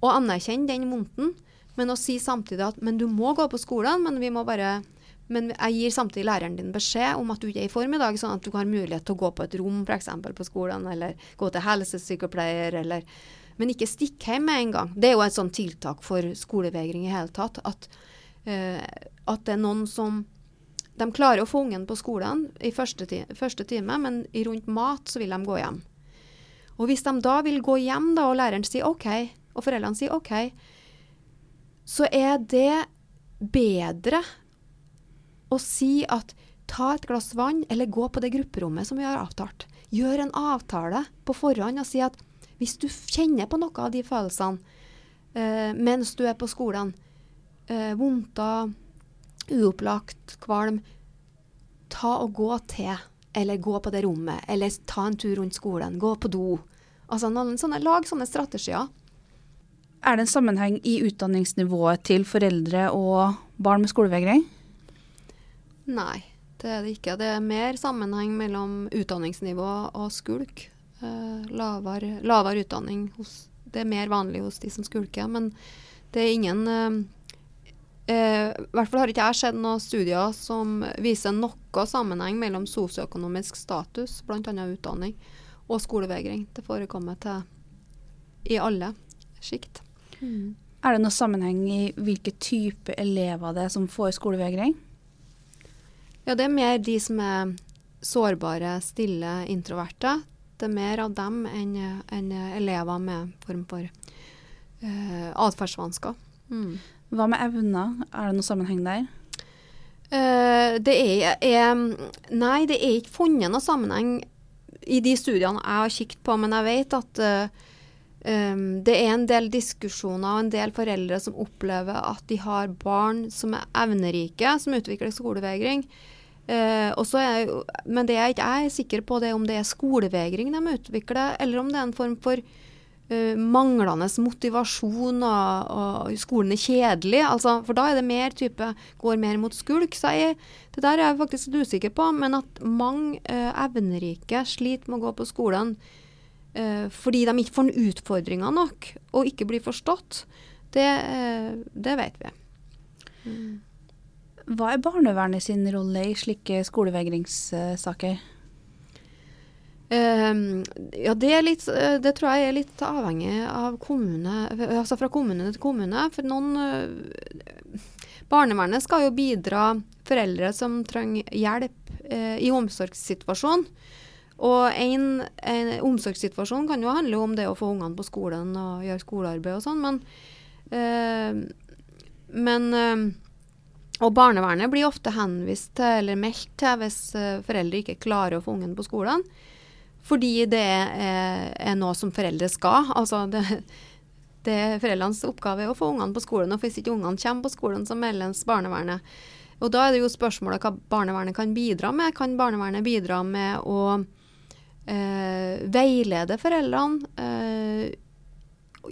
å anerkjenne den vondten, men å si samtidig at men du må gå på skolen, men vi må bare men jeg gir samtidig læreren din beskjed om at du ikke er i form i dag, sånn at du har mulighet til å gå på et rom f.eks. på skolen, eller gå til helsesykepleier, eller Men ikke stikk hjem med en gang. Det er jo et sånt tiltak for skolevegring i hele tatt. At, uh, at det er noen som De klarer å få ungen på skolen i første, ti første time, men rundt mat så vil de gå hjem. Og hvis de da vil gå hjem, da, og læreren sier OK, og foreldrene sier OK, så er det bedre å si at ta et glass vann, eller gå på det grupperommet som vi har avtalt. Gjør en avtale på forhånd og si at hvis du kjenner på noe av de følelsene uh, mens du er på skolen, uh, vondter, uopplagt, kvalm, ta og gå til, eller gå på det rommet, eller ta en tur rundt skolen, gå på do. Altså noen sånne, Lag sånne strategier. Er det en sammenheng i utdanningsnivået til foreldre og barn med skolevegring? Nei, det er det ikke. Det er mer sammenheng mellom utdanningsnivå og skulk. Uh, lavere, lavere, utdanning hos det er mer vanlig hos de som skulker. Men det er ingen eh, uh, I hvert fall har ikke jeg sett noen studier som viser noe sammenheng mellom sosioøkonomisk status, bl.a. utdanning, og skolevegring. Det forekommer til i alle sjikt. Mm. Er det noen sammenheng i hvilke type elever det er som får skolevegring? Ja, det er mer de som er sårbare, stille, introverte. Det er mer av dem enn en elever med form for uh, atferdsvansker. Mm. Hva med evner, er det noe sammenheng der? Uh, det er, er, Nei, det er ikke funnet noe sammenheng i de studiene jeg har kikket på, men jeg vet at uh, Um, det er en del diskusjoner og en del foreldre som opplever at de har barn som er evnerike, som utvikler skolevegring. Uh, er, men det jeg ikke er sikker på, det er om det er skolevegring de utvikler, eller om det er en form for uh, manglende motivasjon, og, og, skolen er kjedelig. Altså, for da er det mer type går mer mot skulk. Så jeg, det der er jeg faktisk litt usikker på. Men at mange uh, evnerike sliter med å gå på skolen eh, fordi de ikke får utfordringer nok og ikke blir forstått, det, eh, det vet vi. Mm. Hva er barnevernet sin rolle i slike skolevegringssaker? Um, ja, det, litt, eh, det, tror jeg er litt avhengig av kommune, altså fra kommune til kommune. For noen uh, Barnevernet skal jo bidra foreldre som trenger hjelp uh, i omsorgssituasjon. Og en, en, omsorgssituasjon kan jo handle om det å få ungene på skolen og gjøre skolearbeid og sånn, men, uh, men Og barnevernet blir ofte henvist til eller meldt til hvis øh, foreldre ikke klarer å få ungen på skolen. Fordi det er, er noe som foreldre skal. Altså det, det er foreldrenes oppgave å få ungene på skolen. Og hvis ikke ungene kommer på skolen, så meldes barnevernet. Og da er det jo spørsmålet hva barnevernet kan bidra med. Kan barnevernet bidra med å eh, veilede foreldrene. Eh,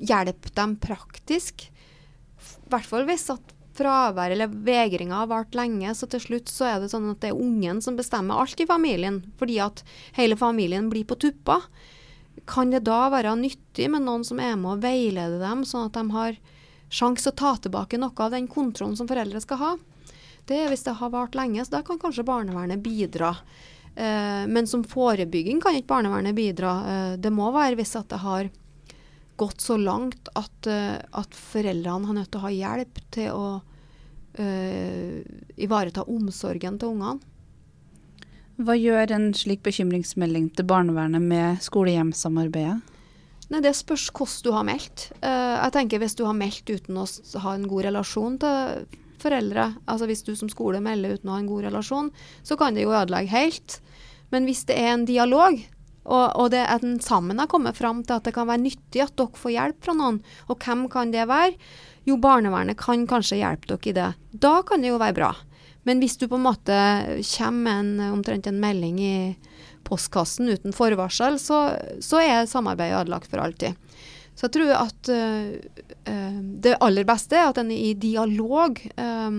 hjelpe dem praktisk. I hvert fall hvis at fravær eller vegringa har vart lenge, så til slutt så er det sånn at det er ungen som bestemmer alt i familien, fordi at hele familien blir på tuppa. Kan det da være nyttig med noen som er med og veileder dem, sånn at de har sjanse å ta tilbake noe av den kontrollen som foreldre skal ha? Det er hvis det har vart lenge, så da kan kanskje barnevernet bidra. Eh, men som forebygging kan ikke barnevernet bidra. Eh, det må være hvis at det har gått så langt at, eh, at foreldrene har nødt til å ha hjelp til å uh, ivareta omsorgen til ungene. Hva gjør en slik bekymringsmelding til barnevernet med skole-hjem-samarbeidet? Nei, Det spørs hvordan du har meldt. Uh, jeg tenker Hvis du har meldt uten å ha en god relasjon til foreldre, altså hvis du som skole melder uten å ha en god relasjon, så kan det jo ødelegge helt. Men hvis det er en dialog, og, og det at en sammen har kommet fram til at det kan være nyttig at dere får hjelp fra noen, og hvem kan det være? Jo, barnevernet kan kanskje hjelpe dere i det. Da kan det jo være bra. Men hvis du på en måte kommer med en, omtrent en melding i postkassen uten forvarsel, så, så er samarbeidet ødelagt for alltid. Så jeg tror at uh, det aller beste er at en i dialog uh,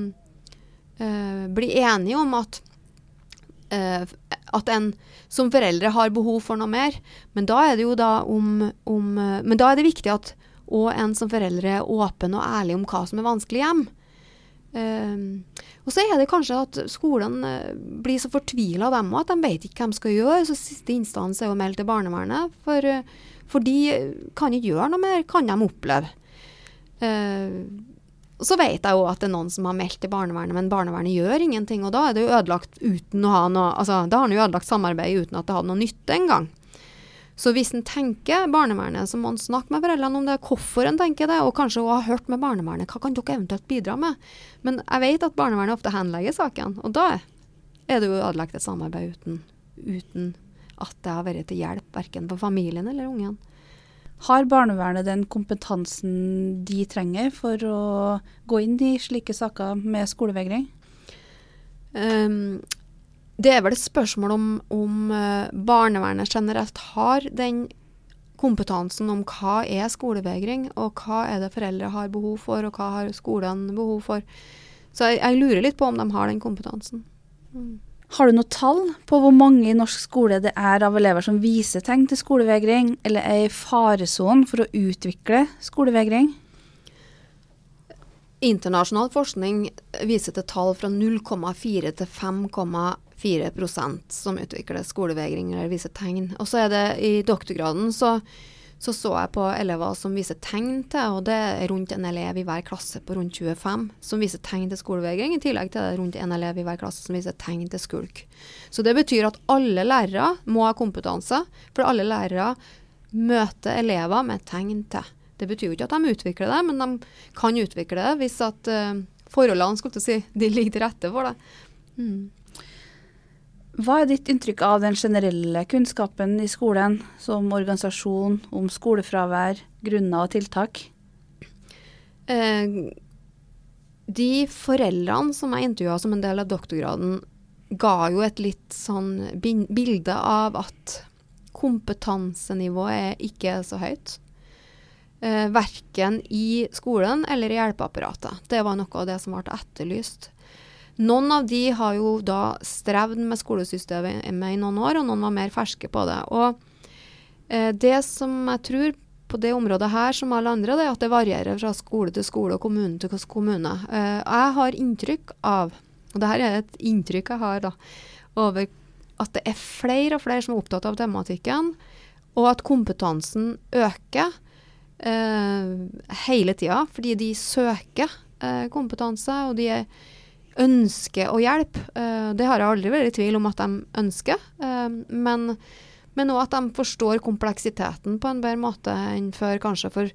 uh, blir enige om at at en som foreldre har behov for noe mer. Men da er det jo da om, om Men da er det viktig at òg en som foreldre er åpen og ærlig om hva som er vanskelig hjem. Uh, og så er det kanskje at skolen uh, blir så fortvila dem òg, at de vet ikke hva de skal gjøre. Så siste instans er å melde til barnevernet. For, for de kan ikke gjøre noe mer, kan de oppleve. Uh, så vet jeg jo at det er noen som har meldt til barnevernet, men barnevernet gjør ingenting. Og da er det jo ødelagt uten å ha noe Altså, da har han jo ødelagt samarbeidet uten at det hadde noe nytte engang. Så hvis en tenker barnevernet, så må en snakke med foreldrene om det, hvorfor en tenker det, og kanskje også ha hørt med barnevernet. Hva kan dere eventuelt bidra med? Men jeg vet at barnevernet ofte henlegger saken, og da er det jo ødelagt et samarbeid uten, uten at det har vært til hjelp verken for familien eller ungen. Har barnevernet den kompetansen de trenger for å gå inn i slike saker med skolevegring? Um, det er vel et spørsmål om, om uh, barnevernet generelt har den kompetansen om hva er skolevegring, og hva er det foreldre har behov for, og hva har skolen behov for. Så jeg, jeg lurer litt på om de har den kompetansen. Mm. Har du noe tall på hvor mange i norsk skole det er av elever som viser tegn til skolevegring, eller er i faresonen for å utvikle skolevegring? Internasjonal forskning viser til tall fra 0,4 til 5,4% som utvikler skolevegring eller viser tegn. Og så er det i doktorgraden så, så, så jeg på elever som viser tegn til, og det er rundt en elev i hver klasse på rundt 25 som viser tegn til skolevegring. I tillegg til det rundt en elev i hver klasse som viser tegn til skulk. Så det betyr at alle lærere må ha kompetanse, for alle lærere møter elever med tegn til. Det betyr jo ikke at de utvikler det, men de kan utvikle det hvis at uh, forholdene si, de ligger til rette for det. Mm. Hva er ditt inntrykk av den generelle kunnskapen i skolen, som organisasjon, om skolefravær, grunner og tiltak? Eh, de foreldrene som jeg intervjua som en del av doktorgraden, ga jo et litt sånn bilde av at kompetansenivået ikke er så høyt eh, verken i skolen eller i hjelpeapparatet. Det var noe av det som ble etterlyst. Noen av de har jo da strevd med skolesystemet i noen år, og noen var mer ferske på det. Og eh, det som jeg tror på det området her, som alle andre, det er at det varierer fra skole til skole og kommune til kommune. Eh, jeg har inntrykk av, og det her er et inntrykk jeg har da, over at det er flere og flere som er opptatt av tematikken, og at kompetansen øker eh, hele tida, fordi de søker eh, kompetanse, og de ønsker å hjelpe. Eh, det har jeg aldri vært i tvil om at de ønsker, eh, men men òg at de forstår kompleksiteten på en bedre måte enn før, kanskje. For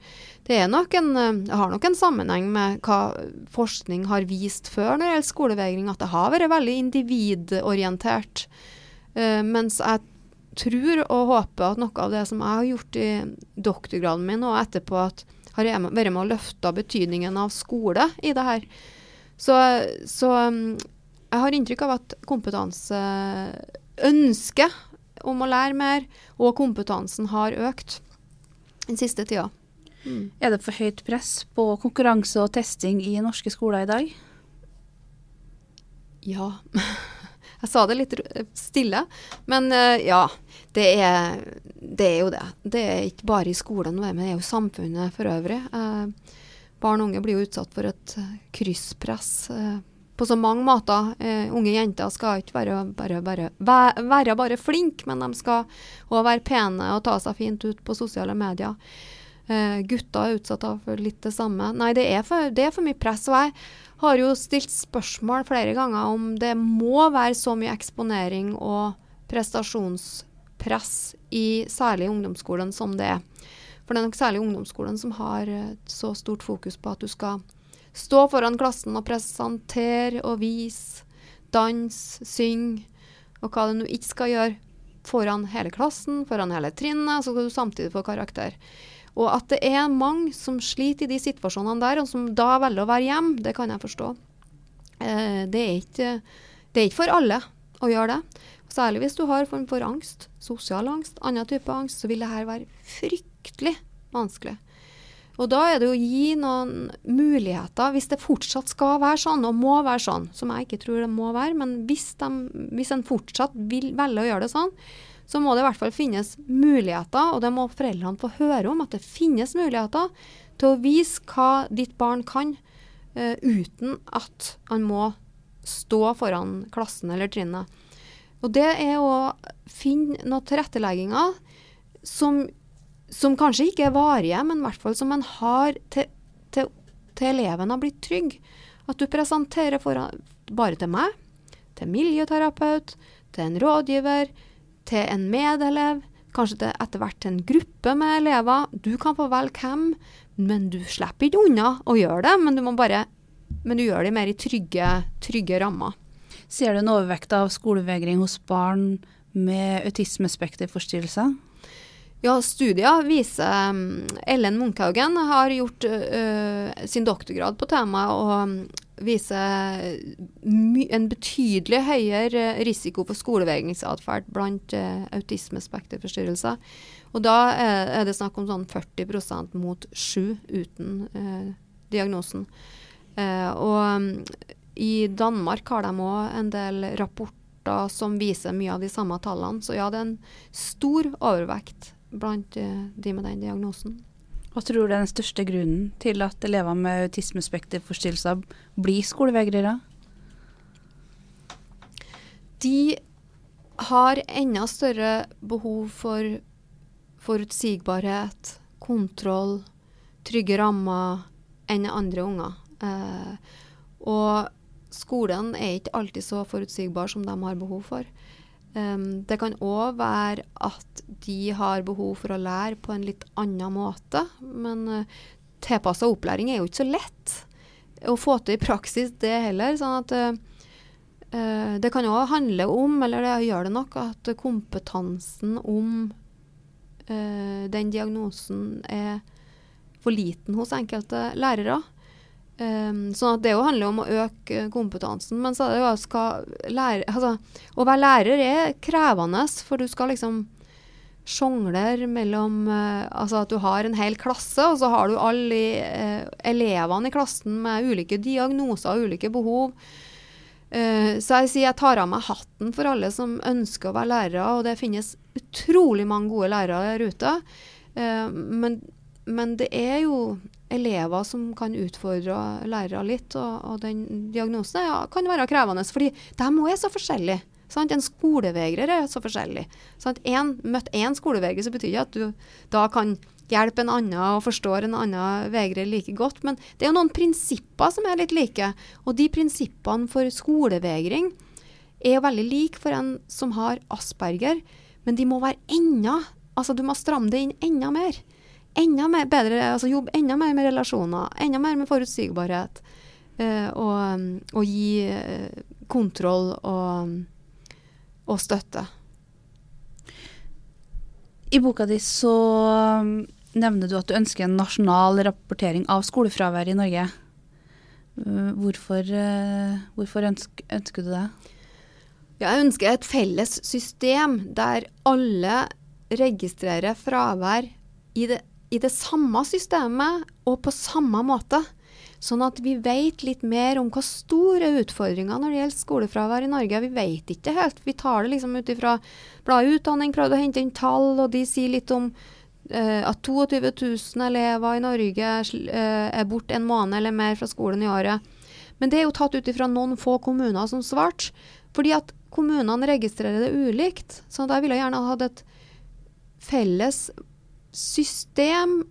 det, nok en, har nok en sammenheng med hva forskning har vist før når det gjelder skolevegring, at det har vært veldig individorientert. Mens jeg tror og håper at noe av det som jeg har gjort i doktorgraden min, og etterpå at har vært med å løfte betydningen av skole i det her. Så, så um, jeg har inntrykk av at kompetanse ønsket om å lære mer, og kompetansen har økt den siste tida. Mm. Er det for høyt press på konkurranse og testing i norske skoler i dag? Ja. Jeg sa det litt stille, men uh, ja. Det er, det er, jo det. Det er ikke bare i skolen, men det er jo samfunnet for øvrig. Uh, barn og unge blir jo utsatt for et uh, krysspress på så mange måter. unge jenter skal ikke være bare, bare, være bare flinke, men de skal òg være pene og ta seg fint ut på sosiale medier. Uh, gutter er utsatt for litt det samme. Nei, det er, for, det er for mye press. Og jeg har jo stilt spørsmål flere ganger om det må være så mye eksponering og prestasjonspress i særlig ungdomsskolen som det er. For det er nok særlig ungdomsskolen som har et så stort fokus på at du skal stå foran klassen og presentere og vise, danse, synge, og hva du nå ikke skal gjøre foran hele klassen, foran hele trinnet, så skal du samtidig få karakter. Og at det er mange som sliter i de situasjonene der, og som da velger å være hjemme, det kan jeg forstå. Eh, det, er ikke, det, er ikke, for alle å gjøre det. Særlig hvis du har form for angst, sosial angst, annen type angst, så vil det her være fryktelig vanskelig. Og da er det å gi noen muligheter, hvis det fortsatt skal være sånn, og må være sånn, som jeg ikke tror det må være, men hvis, de, hvis en fortsatt vil velge å gjøre det sånn, så må det i hvert fall finnes muligheter, og det må foreldrene få høre om, at det finnes muligheter til å vise hva ditt barn kan, uh, uten at han må stå foran klassen eller trinnet. Og det er å finne noen tilrettelegginger som, som kanskje ikke er varige, men i hvert fall som en har til, til, til eleven har blitt trygg. At du presenterer foran, bare til meg, til miljøterapeut, til en rådgiver, til en medelev, kanskje til etter hvert til en gruppe med elever. Du kan få velge hvem, men du slipper ikke unna å gjøre det. Men du, bare, men du gjør det mer i trygge, trygge rammer. Ser du en overvekt av skolevegring hos barn med autismespekterforstyrrelser? Ja, studier viser um, Ellen Munkhaugen har gjort uh, sin doktorgrad på temaet og viser en betydelig høyere risiko for skolevegringsatferd blant uh, autismespekterforstyrrelser. Og da er, det snakk om sånn 40% mot 7 uten uh, diagnosen. Uh, og um, i Danmark har de òg en del rapporter som viser mye av de samme tallene. Så ja, det er en stor overvekt blant uh, de med den diagnosen. Hva tror du er den største grunnen til at elever med autismespekterforstyrrelser blir skolevegrere? De har enda større behov for forutsigbarhet, kontroll, trygge rammer enn andre unger. Eh, og skolen er ikke alltid så forutsigbar som de har behov for. Um, det kan òg være at de har behov for å lære på en litt annen måte. Men uh, eh, tilpassa opplæring er jo ikke så lett å få til i praksis, det heller. sånn at uh, Det kan òg handle om, eller det gjør det nok, at kompetansen om uh, den diagnosen er for liten hos enkelte lærere. Um, sånn at det jo handler om å øke kompetansen. Men så er det jo skal lære, altså, å være lærer er krevende, for du skal liksom sjongler mellom uh, Altså at du har en hel klasse, og så har du alle uh, elevene i klassen med ulike diagnoser og ulike behov. Uh, så jeg sier jeg tar av meg hatten for alle som ønsker å være lærere, og det finnes utrolig mange gode lærere der ute. men men det er jo elever som kan utfordre lærere litt, og, og den diagnosen ja, kan være krevende. fordi de òg er så forskjellige. Sant? En skolevegrer er så forskjellig. Sant? En, møtt én skolevegrer, så betyr ikke at du da kan hjelpe en annen og forstår en annen vegrer like godt. Men det er jo noen prinsipper som er litt like. Og de prinsippene for skolevegring er jo veldig like for en som har asperger, men de må være enda Altså, du må stramme det inn enda mer enda mer bedre, altså jobbe enda mer med relasjoner, enda mer med forutsigbarhet. Uh, og, og, gi uh, kontroll og, og, støtte. I boka di så um, nevner du at du ønsker en nasjonal rapportering av skolefravær i Norge. Uh, hvorfor, hvorfor ønsker, ønsker du det? Jeg ønsker et felles system der alle registrerer fravær i det i det samme systemet og på samme måte. Sånn at vi vet litt mer om hva store utfordringer når det gjelder skolefravær i Norge. Vi vet ikke helt. Vi tar det liksom ut ifra bladet Utdanning, prøvde å hente inn tall, og de sier litt om uh, at 22 000 elever i Norge uh, er borte en måned eller mer fra skolen i året. Men det er jo tatt ut ifra noen få kommuner som svarte. Fordi at kommunene registrerer det ulikt. Så da ville jeg gjerne hatt et felles system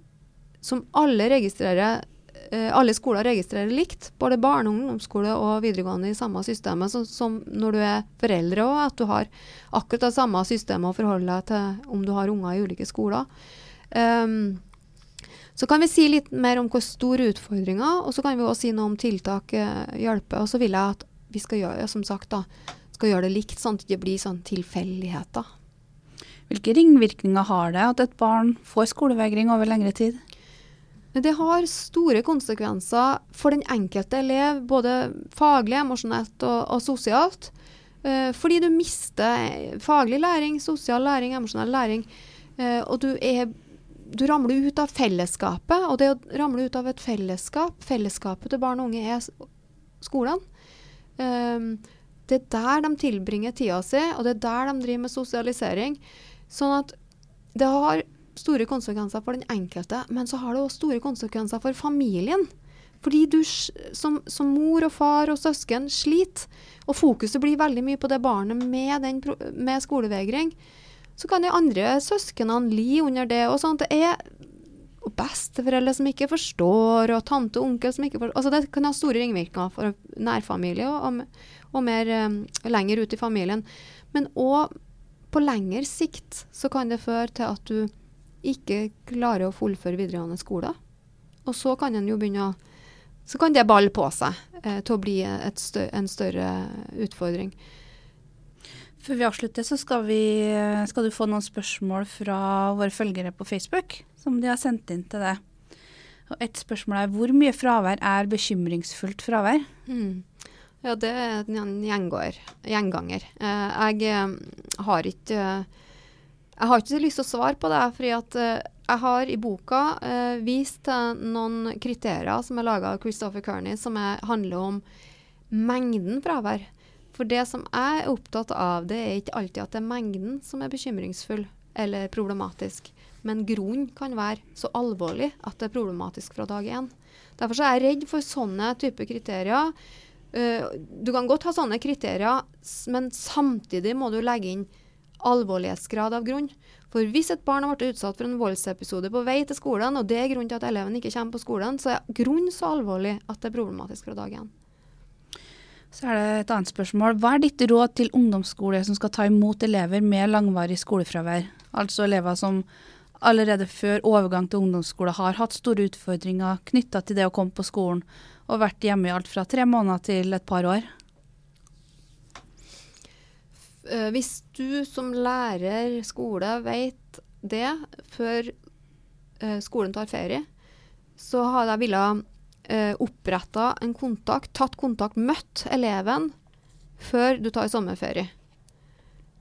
som alle registrerer eh, alle skoler registrerer likt, både barne- og ungdomsskole og videregående i samme systemet, så, som når du er foreldre òg, at du har akkurat det samme systemet å forholde deg til om du har unger i ulike skoler. Um, så kan vi si litt mer om hvor store utfordringer, og så kan vi også si noe om tiltak eh, hjelper. Og så vil jeg at vi skal gjøre, som sagt, da, skal gjøre det likt, sånn at det ikke blir sånn tilfeldigheter. Hvilke ringvirkninger har det at et barn får skolevegring over lengre tid? Det har store konsekvenser for den enkelte elev, både faglig, emosjonelt og, og sosialt. Eh, fordi du mister faglig læring, sosial læring, emosjonell læring. Eh, og du, er, du, ramler ut av fellesskapet. Og det å ramle ut av et fellesskap, fellesskapet til barn og unge, er skolen. Eh, det er der de tilbringer tida si, og det er der de driver med sosialisering. Sånn at det har store konsekvenser for den enkelte, men så har det også store konsekvenser for familien. Fordi du som, som, mor og far og søsken sliter, og fokuset blir veldig mye på det barnet med, den, med skolevegring, så kan de andre søsknene li under det. og sånt. Det er besteforeldre som ikke forstår, og tante og onkel som ikke forstår. Altså det kan ha store ringvirkninger for nærfamilie og, og, og mer um, lenger ut i familien. Men òg på lengre sikt så kan det føre til at du ikke klarer å fullføre videregående skole. Og så kan en jo begynne å Så kan det balle på seg eh, til å bli større, en større utfordring. Før vi avslutter, så skal, vi, skal, du få noen spørsmål fra våre følgere på Facebook, som de har sendt inn til deg. Og et spørsmål er hvor mye fravær er bekymringsfullt fravær? Mm. Ja, det er en gjengår, gjenganger. Eh, jeg eh, har ikke Jeg har ikke lyst til å svare på det, fordi at eh, jeg har i boka vist til noen kriterier som er laga av Christopher Kearney, som er, handler om mengden fravær. For det som jeg er opptatt av, det er ikke alltid at det er mengden som er bekymringsfull eller problematisk. Men grunnen kan være så alvorlig at det er problematisk fra dag én. Derfor er jeg redd for sånne typer kriterier. Uh, du kan godt ha sånne kriterier, men samtidig må du legge inn alvorlighetsgrad av grunn. For hvis et barn har blitt utsatt for en voldsepisode på vei til skolen, og det er grunnen til at eleven ikke kommer på skolen, så er grunnen så alvorlig at det er problematisk fra dag én. Så er det et annet spørsmål. Hva er ditt råd til ungdomsskole som skal ta imot elever med langvarig skolefravær? Altså elever som allerede før overgang til ungdomsskole har hatt store utfordringer knytta til det å komme på skolen, og vært hjemme i alt fra tre måneder til et par år. Eh, hvis du som lærer skole vet det før eh, skolen tar ferie, så hadde jeg villet eh, oppretta en kontakt, tatt kontakt, møtt eleven før du tar sommerferie.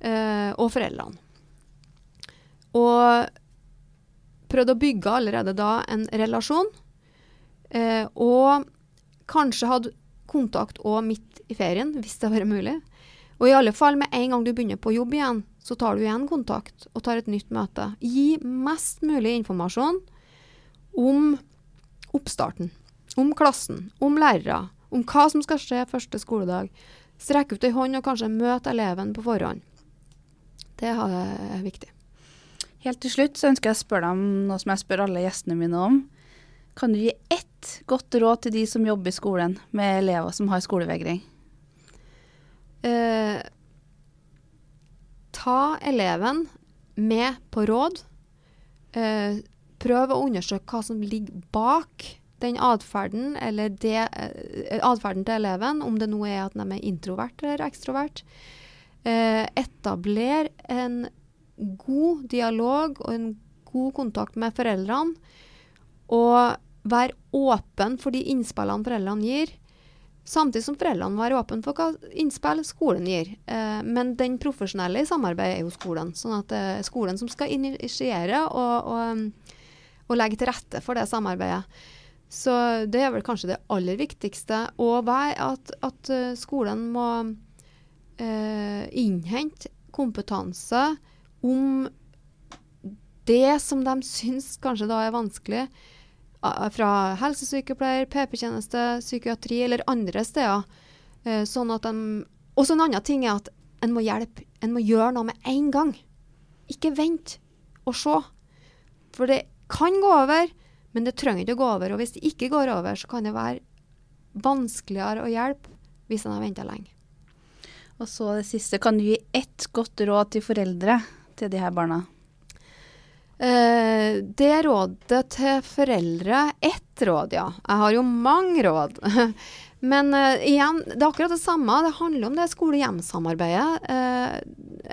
Og foreldrene. Og prøvd å bygge allerede da en relasjon. Eh, og kanskje hadde kontakt òg midt i ferien, hvis det var mulig. Og i alle fall med en gang du begynner på jobb igjen, så tar du igjen kontakt og tar et nytt møte. Gi mest mulig informasjon om oppstarten om klassen, om lærere, om hva som skal skje første skoledag. Strekk ut ei hånd og kanskje møte eleven på forhånd. Det er viktig. Helt til slutt så ønsker jeg å spørre deg om noe som jeg spør alle gjestene mine om. Kan du gi ett godt råd til de som jobber i skolen med elever som har skolevegring? Eh, ta eleven med på råd. Eh, prøv å undersøke hva som ligger bak den atferden, eller eh, atferden til eleven, om det nå er at de er introvert eller ekstrovert, eh, etabler en god dialog og en god kontakt med foreldrene. Og være åpen for de innspillene foreldrene gir. Samtidig som foreldrene være åpne for hva innspill skolen gir. Eh, men den profesjonelle i samarbeidet er jo skolen. Sånn at det er skolen som skal initiere og, og, og legge til rette for det samarbeidet. Så det er vel kanskje det aller viktigste. Og at, at eh, skolen må eh, innhente kompetanse om det som de syns kanskje da er vanskelig, fra helsesykepleier, PP-tjeneste, psykiatri eller andre steder. Eh, sånn at de Også en annen ting er at en må hjelpe. En må gjøre noe med en gang. Ikke vent og se. For det kan gå over. Men det trenger ikke å gå over. Og hvis det ikke går over, så kan det være vanskeligere å hjelpe hvis en har venta lenge. Og så det siste. Kan du gi ett godt råd til foreldre til de her barna? Eh, det rådet til foreldre Ett råd, ja. Jeg har jo mange råd. Men uh, igjen, det er akkurat det samme. Det handler om det skole-hjem-samarbeidet. Uh,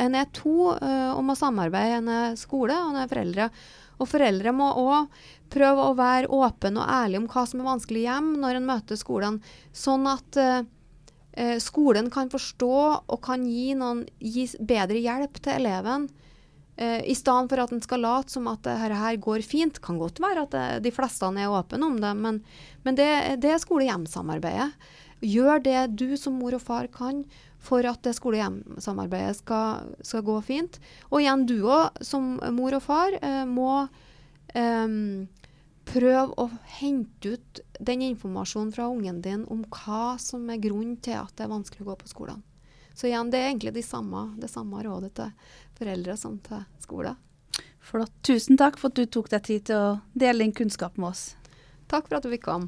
en er to uh, om å samarbeide. En er skole, og en er foreldre. Og foreldre må òg prøve å være åpne og ærlige om hva som er vanskelig hjem når en møter skolen, sånn at eh, eh, skolen kan forstå og kan gi, noen, gi bedre hjelp til eleven. Eh, I stedet for at en skal late som at dette her går fint. Kan godt være at det, de fleste er åpne om det, men, men det, det er skole-hjem-samarbeidet. Gjør det du som mor og far kan for at det skole-hjem-samarbeidet skal, skal, gå fint. Og igjen, du òg som mor og far uh, må um, prøve å hente ut den informasjonen fra ungen din om hva som er grunnen til at det er vanskelig å gå på skolen. Så igjen, det er egentlig de samme, det samme rådet til foreldre og sånn til skolen. Flott. Tusen takk for at du tok deg tid til å dele din kunnskap med oss. Takk for at du fikk komme.